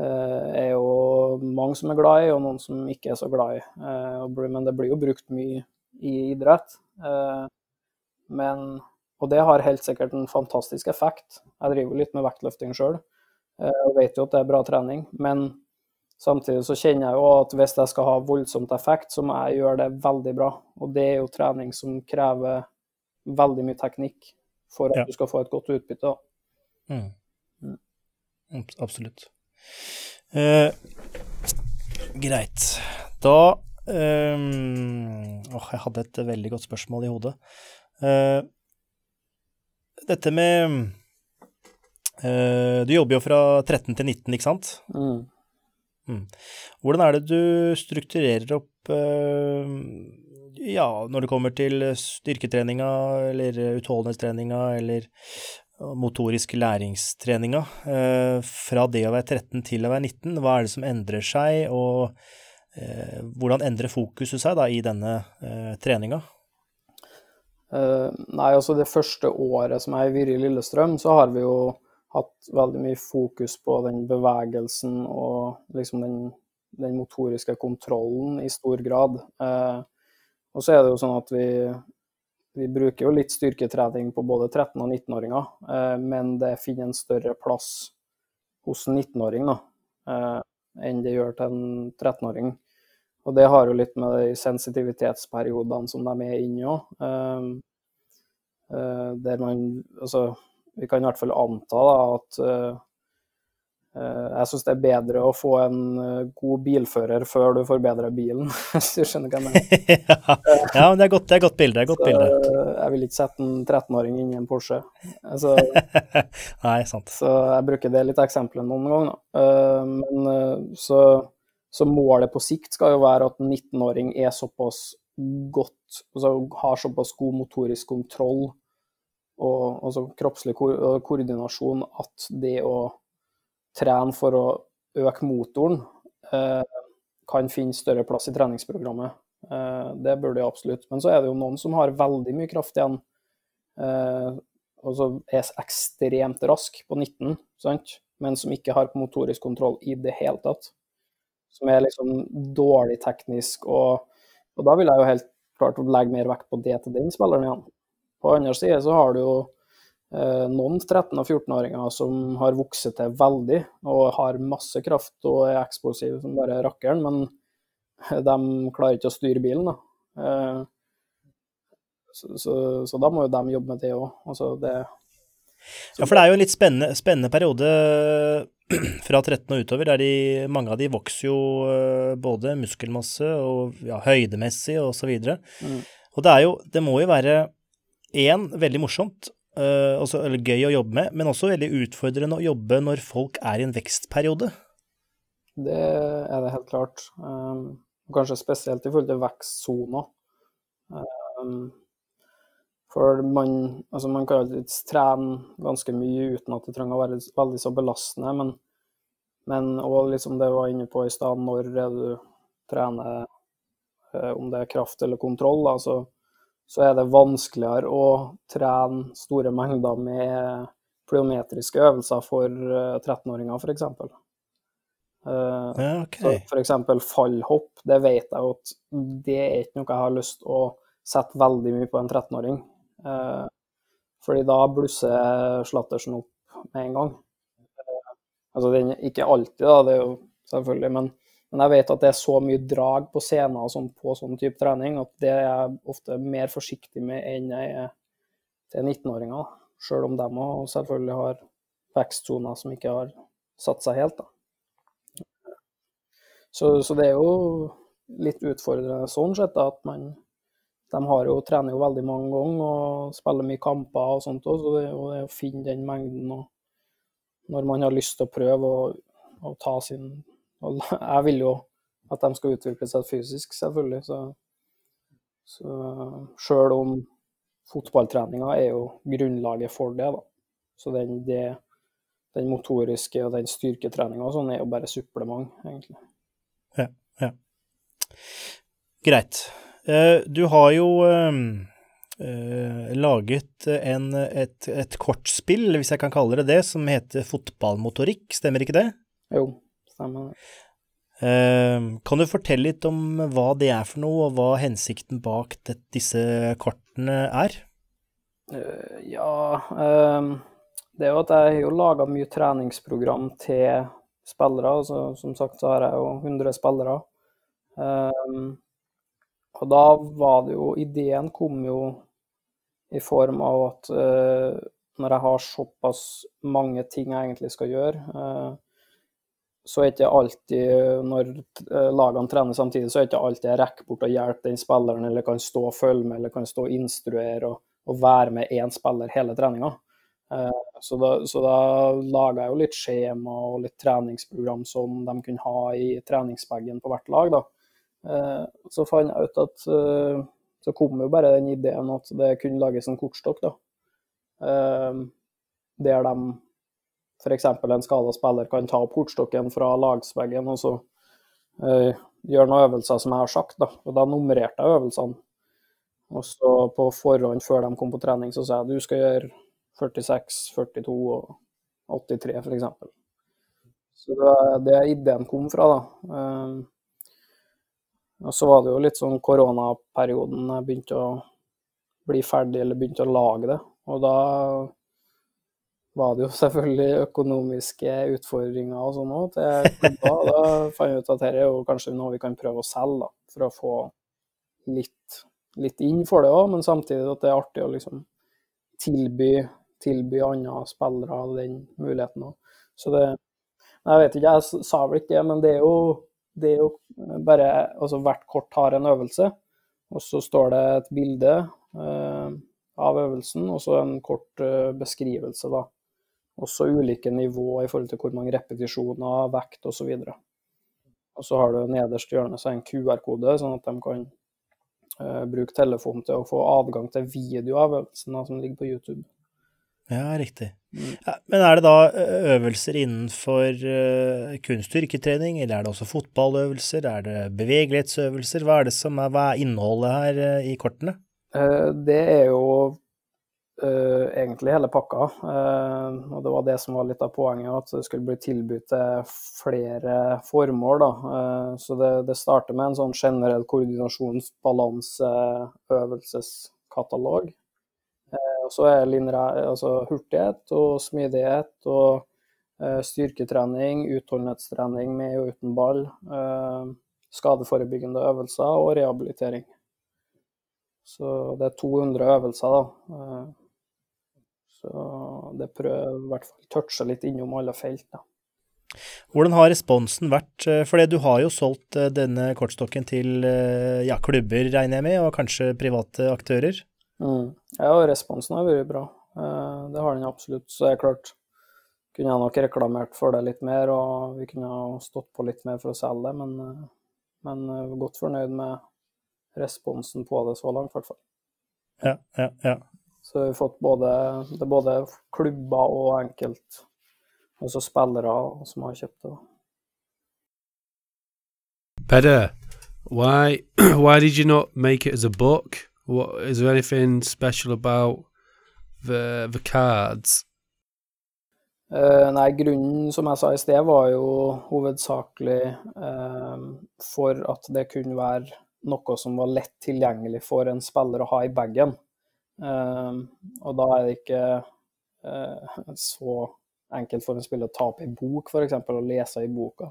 [SPEAKER 2] eh, er jo mange som er glad i, og noen som ikke er så glad i. Eh, men det blir jo brukt mye i idrett. Men, og det har helt sikkert en fantastisk effekt. Jeg driver litt med vektløfting sjøl og vet jo at det er bra trening. Men samtidig så kjenner jeg jo at hvis jeg skal ha voldsomt effekt, så må jeg gjøre det veldig bra. Og det er jo trening som krever veldig mye teknikk for at ja. du skal få et godt utbytte. Mm.
[SPEAKER 1] Mm. Absolutt. Eh, Greit. Da Åh, jeg hadde et veldig godt spørsmål i hodet. Eh, dette med uh, Du jobber jo fra 13 til 19, ikke sant?
[SPEAKER 2] Mm.
[SPEAKER 1] Mm. Hvordan er det du strukturerer opp uh, ja, når det kommer til styrketreninga eller utholdenhetstreninga eller motorisk læringstreninga, fra det å være 13 til å være 19? Hva er det som endrer seg, og Eh, hvordan endrer fokuset seg da i denne eh, treninga?
[SPEAKER 2] Uh, nei, altså Det første året som jeg har vært i Lillestrøm, så har vi jo hatt veldig mye fokus på den bevegelsen og liksom den, den motoriske kontrollen i stor grad. Eh, og så er det jo sånn at vi, vi bruker jo litt styrketrening på både 13- og 19-åringer, eh, men det finner en større plass hos en 19-åring enn det gjør til en 13-åring. Og det har jo litt med de sensitivitetsperiodene som de er inne i òg. Um, uh, der man Altså, vi kan i hvert fall anta da, at uh, uh, jeg syns det er bedre å få en god bilfører før du forbedrer bilen, *laughs* hvis du skjønner hva jeg
[SPEAKER 1] mener. *laughs* ja, men det er godt, det er godt bilde. Er godt bilde.
[SPEAKER 2] Jeg vil ikke sette en 13-åring inn i en Porsche. Altså, *laughs*
[SPEAKER 1] Nei, sant.
[SPEAKER 2] Så jeg bruker det litt eksempelet noen ganger. Men så så målet på sikt skal jo være at en 19-åring er såpass godt altså har såpass god motorisk kontroll og altså kroppslig ko koordinasjon at det å trene for å øke motoren eh, kan finne større plass i treningsprogrammet. Eh, det bør det absolutt. Men så er det jo noen som har veldig mye kraft igjen. Eh, og så er ekstremt rask på 19, sant? men som ikke har motorisk kontroll i det hele tatt som er liksom dårlig teknisk. Og, og da vil jeg jo helt klart legge mer vekt på det til den spilleren igjen. På andre side så har du jo eh, noen 13- og 14-åringer som har vokst til veldig og har masse kraft og er eksplosive som bare rakkeren, men *laughs* de klarer ikke å styre bilen. da. Eh, så, så, så, da må jo de jobbe med det òg. Altså det,
[SPEAKER 1] ja, for det er jo en litt spennende, spennende periode *clears throat* fra 13 og utover, der de, mange av de vokser jo eh, både muskelmasse og ja, høydemessig og så. Mm. Og det er jo, det må jo være én, veldig morsomt, uh, også, eller gøy å jobbe med, men også veldig utfordrende å jobbe når folk er i en vekstperiode.
[SPEAKER 2] Det er det helt klart. Um, kanskje spesielt i forhold til vekstsoner. Um, for man, altså man kan alltid trene ganske mye uten at det trenger å være veldig så belastende. Men, men også liksom det jeg var inne på i stad, når du trener, eh, om det er kraft eller kontroll, da, så, er det vanskeligere å trene store mengder med plyometriske øvelser for 13-åringer, eh, f.eks. Ja, okay. F.eks. fallhopp, det vet jeg jo at det er ikke noe jeg har lyst til å sette veldig mye på en 13-åring. Eh, fordi da blusser Slattersen opp med en gang. Eh, altså ikke alltid, da, det er jo selvfølgelig, men, men, jeg vet at det er så mye drag på scenen og sånn på sånn type trening at det er jeg ofte mer forsiktig med enn jeg er til 19-åringer. Sjøl om de òg selvfølgelig har vekstsoner som ikke har satt seg helt. da. Så, så, det er jo litt utfordrende sånn sett at man de har jo, trener jo veldig mange ganger og spiller mye kamper og sånt òg, så det, og det å finne den mengden og når man har lyst til å prøve å ta sin og Jeg vil jo at de skal utvikle seg fysisk, selvfølgelig. Så, så sjøl om fotballtreninga er jo grunnlaget for det, da. Så den, det, den motoriske og den styrketreninga og sånn er jo bare supplement, egentlig.
[SPEAKER 1] Ja, ja. Greit. Eh, du har jo ehm, eh, laget en, et, et kortspill, hvis jeg kan kalle det det, som heter Fotballmotorikk, stemmer ikke det?
[SPEAKER 2] Jo, stemmer det.
[SPEAKER 1] Ehm, kan du fortelle litt om hva det er for noe, og hva hensikten bak det, disse kortene er?
[SPEAKER 2] Uh, ja um, Det er jo at jeg har laga mye treningsprogram til spillere. Altså, som sagt så har jeg jo 100 spillere. Um, og da var det jo Ideen kom jo i form av at uh, når jeg har såpass mange ting jeg egentlig skal gjøre, uh, så er ikke alltid, når eh, lagene trener samtidig, så er ikke alltid jeg rekker bort og hjelper den spilleren, eller kan stå og følge med, eller kan stå og instruere og, og være med én spiller hele treninga. Eh, så da, så da laga jeg jo litt skjema og litt treningsprogram som de kunne ha i treningsbagen på hvert lag. da. Eh, så fant jeg ut at så kom jo bare den ideen at det kunne lages en kortstokk, da. Der de f.eks. en skada spiller kan ta portstokken fra lagsveggen og så eh, gjøre noen øvelser som jeg har sagt. Da. Og da nummererte jeg øvelsene. Og så på forhånd, før de kom på trening, så sa jeg du skal gjøre 46, 42 og 83 f.eks. Så det er det ideen kom fra, da. Eh, og så var det jo litt sånn koronaperioden jeg begynte å bli ferdig, eller begynte å lage det. Og da var det jo selvfølgelig økonomiske utfordringer og sånn òg. Da fant jeg ut at dette er jo kanskje noe vi kan prøve å selge, da, for å få litt, litt inn for det òg, men samtidig at det er artig å liksom tilby, tilby andre spillere den muligheten òg. Så det Jeg vet ikke, jeg sa vel ikke det, men det er jo, det er jo bare Altså hvert kort har en øvelse, og så står det et bilde eh, av øvelsen, og så en kort eh, beskrivelse, da også ulike nivåer i forhold til hvor mange repetisjoner, vekt osv. Og, og så har du nederst i hjørnet en QR-kode, sånn at de kan uh, bruke telefonen til å få adgang til video som ligger på YouTube.
[SPEAKER 1] Ja, riktig. Mm. Ja, men er det da eh, øvelser innenfor uh, kun styrketrening, eller er det også fotballøvelser? Er det bevegelighetsøvelser? Hva er, det som er, hva er innholdet her uh, i kortene?
[SPEAKER 2] Det er jo Uh, egentlig hele pakka. Uh, og det var det som var litt av poenget, at det skulle bli tilbudt til flere formål. Uh, så det, det starter med en sånn generell koordinasjonsbalanseøvelseskatalog. og så er linjer, altså hurtighet og smidighet og styrketrening, utholdenhetstrening med og uten ball, skadeforebyggende øvelser og rehabilitering. Så det er 200 øvelser, da så det prøver i hvert fall touche litt innom alle felt. Da.
[SPEAKER 1] Hvordan har responsen vært? Fordi for du har jo solgt eh, denne kortstokken til eh, ja, klubber, regner jeg med, og kanskje private aktører?
[SPEAKER 2] Mm. Ja, responsen har vært bra. Det har den absolutt. Så det er klart, kunne jeg nok reklamert for det litt mer, og vi kunne ha stått på litt mer for å selge det, men, men godt fornøyd med responsen på det så langt, i hvert fall.
[SPEAKER 1] Ja, ja, ja.
[SPEAKER 2] Så vi har fått både, det både klubber og enkelt, også spillere som har kjøpt det.
[SPEAKER 3] Peder, why *clears throat* why did you not make it as a book? What is there anything special about the the cards?
[SPEAKER 2] Uh, nei, grunnen, som jeg sa i sted, var jo hovedsakelig uh, for at det kunne være noe som var lett tilgjengelig for en spiller å ha i bagen. Ehm, og da er det ikke eh, så enkelt for en spiller å ta opp ei bok, f.eks., og lese i boka.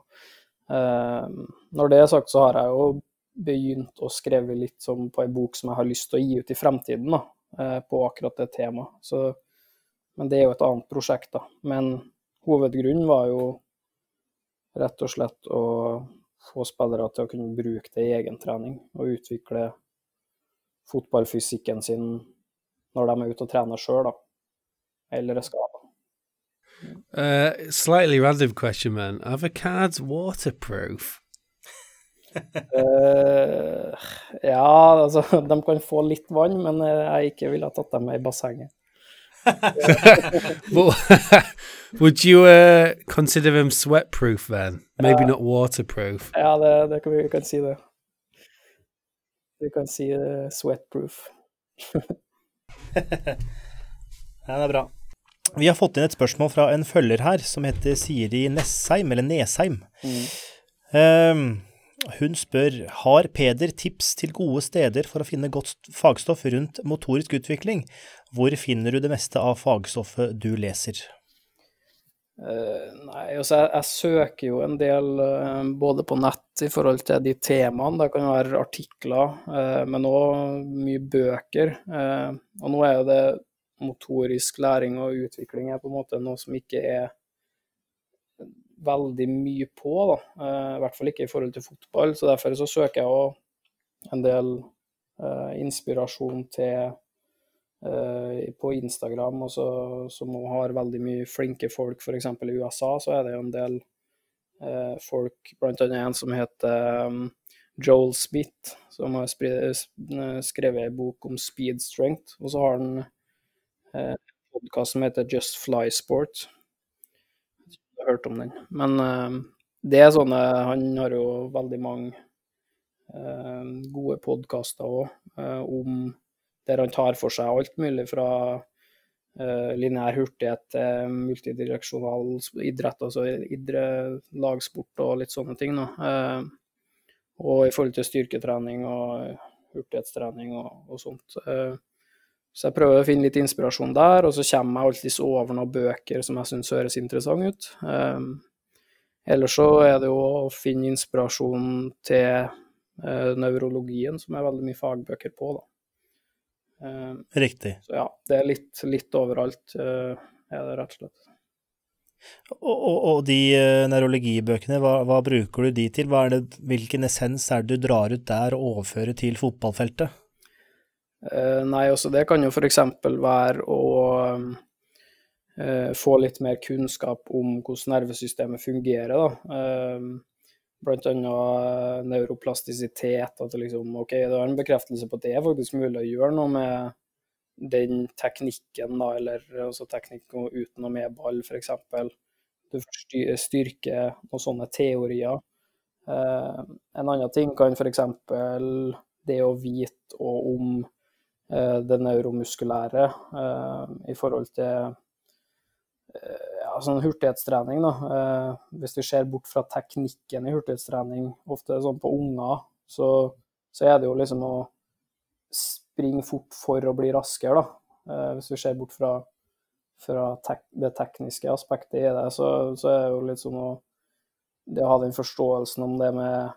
[SPEAKER 2] Ehm, når det er sagt, så har jeg jo begynt å skrive litt som på ei bok som jeg har lyst til å gi ut i fremtiden, da, eh, på akkurat det temaet. Så, men det er jo et annet prosjekt, da. Men hovedgrunnen var jo rett og slett å få spillere til å kunne bruke det i egen trening og utvikle fotballfysikken sin når de er ute og trener sjøl, da. Eller er skada.
[SPEAKER 3] Uh, slightly random question, man. Are the cards waterproof?
[SPEAKER 2] uh, ja, altså *laughs* De kan få litt vann, men jeg ikke ville tatt dem med i bassenget. *laughs* *laughs*
[SPEAKER 3] Would you uh, consider them sweatproof then? Maybe not waterproof.
[SPEAKER 2] Ja, det, det kan vi kan si det. Vi kan si uh, sweatproof. *laughs*
[SPEAKER 1] ja, det er bra. Vi har fått inn et spørsmål fra en følger her som heter Siri Nessheim, eller Nesheim. Mm. Um, hun spør har Peder tips til gode steder for å finne godt fagstoff rundt motorisk utvikling. Hvor finner du det meste av fagstoffet du leser?
[SPEAKER 2] Uh, nei, altså jeg, jeg, søker jo en del uh, både på nett i forhold til de temaene. Det kan være artikler, uh, men òg mye bøker. og nå er jo det motorisk læring og utvikling er på en måte noe som ikke er veldig mye på, da. I hvert fall ikke i forhold til fotball. Så derfor så søker jeg òg en del inspirasjon til på Instagram, og så, som har veldig mye flinke folk. F.eks. i USA så er det jo en del eh, folk, bl.a. en som heter um, Joel Smith, som har skrevet en bok om speed strength. Og så har han eh, en podkast som heter Just Fly Sport. Jeg har hørt om den. Men eh, det er sånne Han har jo veldig mange eh, gode podkaster òg eh, om der han tar for seg alt mulig fra uh, lineær hurtighet til multidireksjonal idrett, altså idre, lagsport og litt sånne ting. Uh, og i forhold til styrketrening og hurtighetstrening og, og sånt. Uh, så jeg prøver å finne litt inspirasjon der, og så kommer jeg alltid over noen bøker som jeg syns høres interessant ut. Ellers så er det jo å finne inspirasjon til nevrologien, som er veldig mye fagbøker på. da.
[SPEAKER 1] Uh, Riktig.
[SPEAKER 2] Så ja, det er litt, litt overalt, uh, er det rett og slett.
[SPEAKER 1] Og, og, og de uh, nevrologibøkene, hva, hva, bruker du de til? Det, hvilken essens er det du drar ut der og overfører til fotballfeltet?
[SPEAKER 2] Nei, også altså, det kan jo f.eks. være å få litt mer kunnskap om hvordan nervesystemet fungerer. da bl.a. annet neuroplastisitet. At det liksom, ok, det er en bekreftelse på at det er faktisk mulig å gjøre noe med den teknikken, da, eller altså teknikk uten og med ball, f.eks. Du får styrke noen sånne teorier. Eh, en annen ting kan f.eks. det å vite om eh, det neuromuskulære eh, i forhold til eh, ja, sånn hurtighetstrening, da. Eh, hvis vi ser bort fra teknikken i hurtighetstrening, ofte sånn på unger, så, så, er det jo liksom å springe fort for å bli raskere, da. Eh, hvis vi ser bort fra, fra tek det tekniske aspektet i det, så, så er det jo litt sånn å det å ha den forståelsen om det med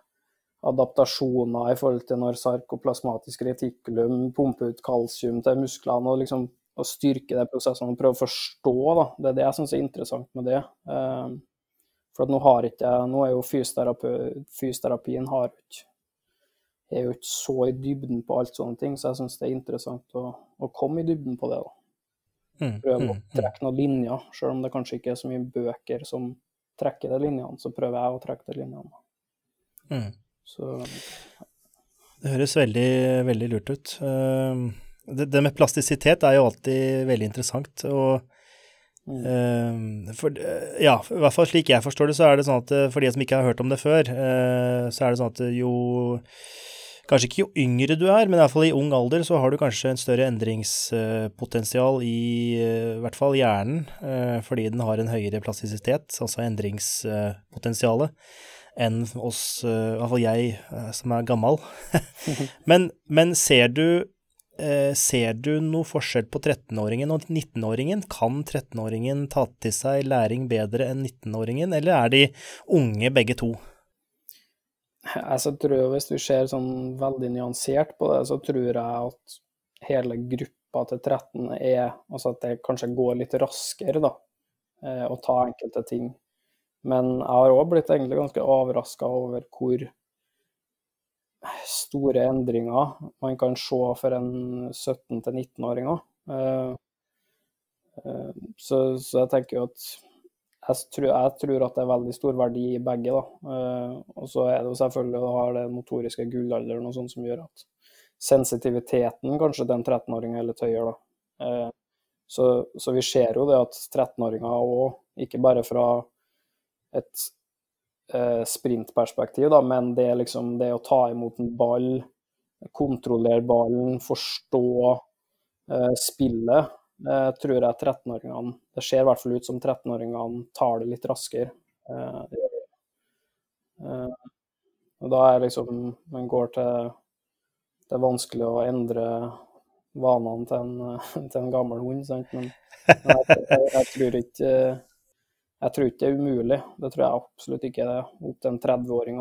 [SPEAKER 2] adaptasjoner i forhold til når sarkoplasmatisk retikulum pumper ut kalsium til musklene, og liksom å styrke de prosessene og prøve å forstå. Da. Det er det jeg syns er interessant med det. Um, for nå har ikke Nå er jo fysioterapi, fysioterapien har ikke er jo ikke så i dybden på alt sånne ting, så jeg syns det er interessant å, å, komme i dybden på det. da. Mm, prøve mm, å mm. trekke noen linjer, selv om det kanskje ikke er så mye bøker som trekker de linjene, så prøver jeg å trekke de linjene.
[SPEAKER 1] Mm. Så Det høres veldig, veldig lurt ut. Uh, det, det, med plastisitet er jo alltid veldig interessant. og mm. uh, for, ja, i hvert fall slik jeg forstår det, så er det sånn at eh, for de som ikke har hørt om det før, uh, så er det sånn at jo Kanskje ikke jo yngre du er, men i hvert fall i ung alder så har du kanskje en større endringspotensial i, i hvert fall hjernen, fordi den har en høyere plastisitet, altså endringspotensialet, enn oss, i hvert fall jeg som er gammel. *laughs* *laughs* men, men ser du Eh, ser du noe forskjell på 13-åringen og 19-åringen? Kan 13-åringen ta til seg læring bedre enn 19-åringen, eller er de unge begge to?
[SPEAKER 2] Jeg tror Hvis du ser sånn veldig nyansert på det, så tror jeg at hele gruppa til 13 er Altså at det kanskje går litt raskere, da, eh, å ta enkelte ting. Men jeg har òg blitt egentlig ganske overraska over hvor store endringer man kan se for en 17-19-åring òg. Eh, eh, så, så, jeg tenker jo at jeg tror, jeg tror, at det er veldig stor verdi i begge. da. Eh, og så er det jo selvfølgelig å det motoriske gullalderen og sånn som gjør at sensitiviteten kanskje til en 13-åring er litt høyere. da. Så, så, vi ser jo det at 13-åringer òg, ikke bare fra et eh, sprintperspektiv, da, men det, liksom, det å ta imot en ball, kontrollere ballen, forstå eh, spillet, eh, tror jeg 13-åringene Det ser i hvert fall ut som 13-åringene tar det litt raskere. Eh. Eh, og da er liksom Man går til Det er vanskelig å endre vanene til en, *laughs* til en gammel hund, sant? men jeg, jeg, jeg tror ikke jeg tror ikke det er umulig, det tror jeg absolutt ikke det opp til en 30-åring.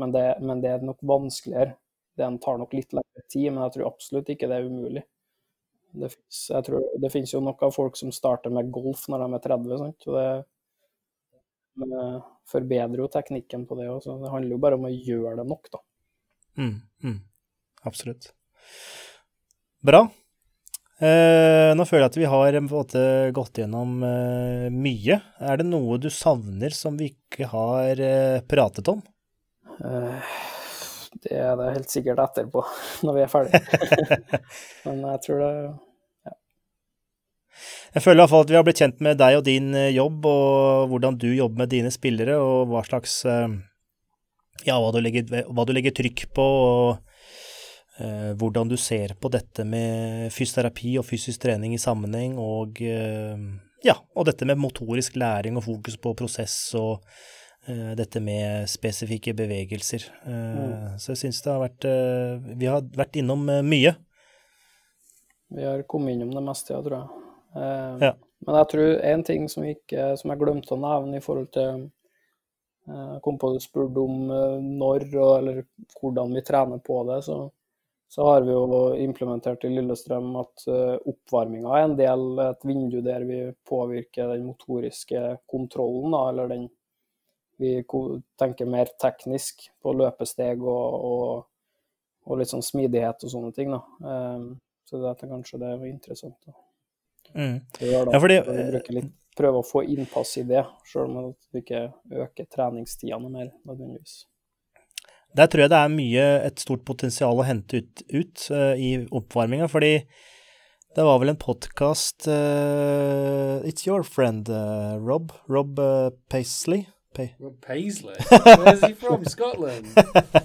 [SPEAKER 2] Men, det, men det er nok vanskeligere. Det tar nok litt lengre tid, men jeg tror absolutt ikke det er umulig. Det finnes, tror, det finnes jo nok av folk som starter med golf når de er 30, sant? Det, men forbedrer jo teknikken på det òg, det handler jo bare om å gjøre det nok, da.
[SPEAKER 1] Mm, mm. Absolutt. Bra. Eh, nå føler jeg at vi har en måte gått gjennom eh, mye. Er det noe du savner som vi ikke har eh, pratet om?
[SPEAKER 2] Eh, det er det helt sikkert etterpå, *laughs* når vi er ferdige. *laughs* Men jeg tror det
[SPEAKER 1] jeg føler i hvert fall at vi har blitt kjent med deg og din eh, jobb, og hvordan du jobber med dine spillere, og hva slags eh, Ja, hva du legger, hva du legger trykk på, og eh, hvordan du ser på dette med fysioterapi og fysisk trening i sammenheng, og eh, ja, og dette med motorisk læring og fokus på prosess og eh, dette med spesifikke bevegelser. Eh, mm. Så jeg syns det har vært Vi har vært innom mye.
[SPEAKER 2] Vi har kommet innom det meste, ja, tror jeg. Eh, ja. Men jeg tror én ting som, ikke, som jeg glemte å nevne i forhold til Jeg eh, kom på det spurte om eh, når og, eller hvordan vi trener på det. så så har vi jo implementert i Lillestrøm at oppvarminga er en del, et vindu der vi påvirker den motoriske kontrollen, da, eller den Vi tenker mer teknisk på løpesteg og, og, og litt sånn smidighet og sånne ting. Da. Så dette kanskje det er interessant. Da. Mm. Ja, fordi, litt, prøve å få innpass i det, sjøl om vi ikke øker treningstida noe mer nødvendigvis.
[SPEAKER 1] Der tror jeg det er mye, et stort potensial å hente ut, ut uh, i oppvarminga, fordi det var vel en podkast uh, It's your friend, uh, Rob. Rob Paisley
[SPEAKER 3] Pay. Rob Paisley? Where's he from? *laughs* Scotland?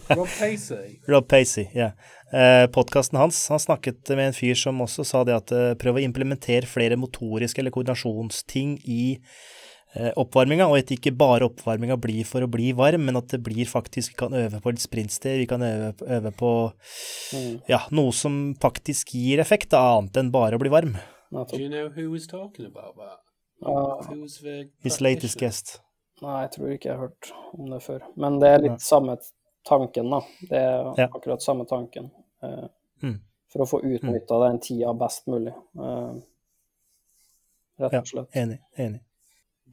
[SPEAKER 3] Rob Pacey?
[SPEAKER 1] Rob Pacey, ja. Yeah. Eh, Podkasten hans, han snakket med en fyr som også sa det at eh, prøv å implementere flere motoriske eller koordinasjonsting i eh, oppvarminga, og at ikke bare oppvarminga blir for å bli varm, men at det blir faktisk Vi kan øve på et sprintsted, vi kan øve, øve på mm. ja, noe som faktisk gir effekt, annet enn bare å bli varm.
[SPEAKER 3] Do you know who was talking about that?
[SPEAKER 2] Uh,
[SPEAKER 1] His latest guest.
[SPEAKER 2] Nei, jeg tror ikke jeg har hørt om det før. Men det er litt ja. samme tanken, da. Det er ja. akkurat samme tanken. Eh, mm. For å få utnytta mm. den tida best mulig. Eh, rett og slett.
[SPEAKER 1] Ja, enig. Enig.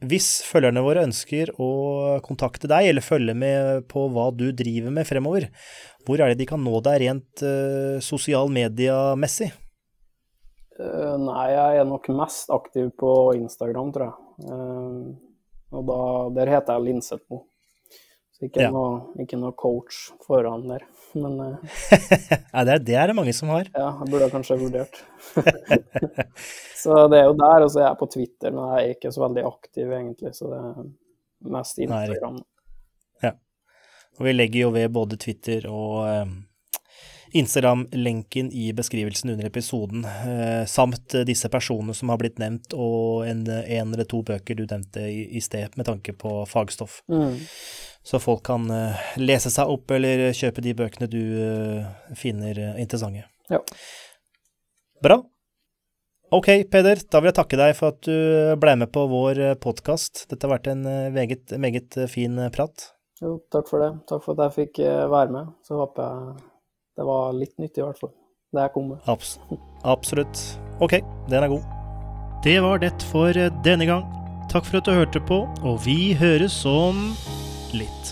[SPEAKER 1] Hvis følgerne våre ønsker å kontakte deg, eller følge med på hva du driver med fremover, hvor er det de kan nå deg rent uh, sosial media-messig?
[SPEAKER 2] Uh, nei, jeg er nok mest aktiv på Instagram, tror jeg. Uh, og da, der heter jeg Linsetmo. Så ikke, ja. noe, ikke, noe, coach foran der, men
[SPEAKER 1] uh, *laughs* ja, det, er, det er det mange som har.
[SPEAKER 2] Ja, jeg burde kanskje vurdert. *laughs* så det er jo der, og så er jeg på Twitter, men jeg er ikke så veldig aktiv egentlig, så det er mest Instagram.
[SPEAKER 1] Nei. Ja. Og vi legger jo ved både Twitter og um Instagram-lenken i beskrivelsen under episoden, eh, samt disse personene som har blitt nevnt, og en, en eller to bøker du nevnte i, i sted, med tanke på fagstoff. Mm. Så folk kan uh, lese seg opp eller kjøpe de bøkene du uh, finner uh, interessante.
[SPEAKER 2] Ja.
[SPEAKER 1] Bra. Ok, Peder, da vil jeg takke deg for at du ble med på vår podkast. Dette har vært en meget, meget fin prat.
[SPEAKER 2] Jo, takk for det. Takk for at jeg fikk være med. Så håper jeg det var litt nyttig, i hvert fall. Det jeg kom med.
[SPEAKER 1] Abs absolutt. Ok, den er god. Det var det for denne gang. Takk for at du hørte på, og vi høres om litt.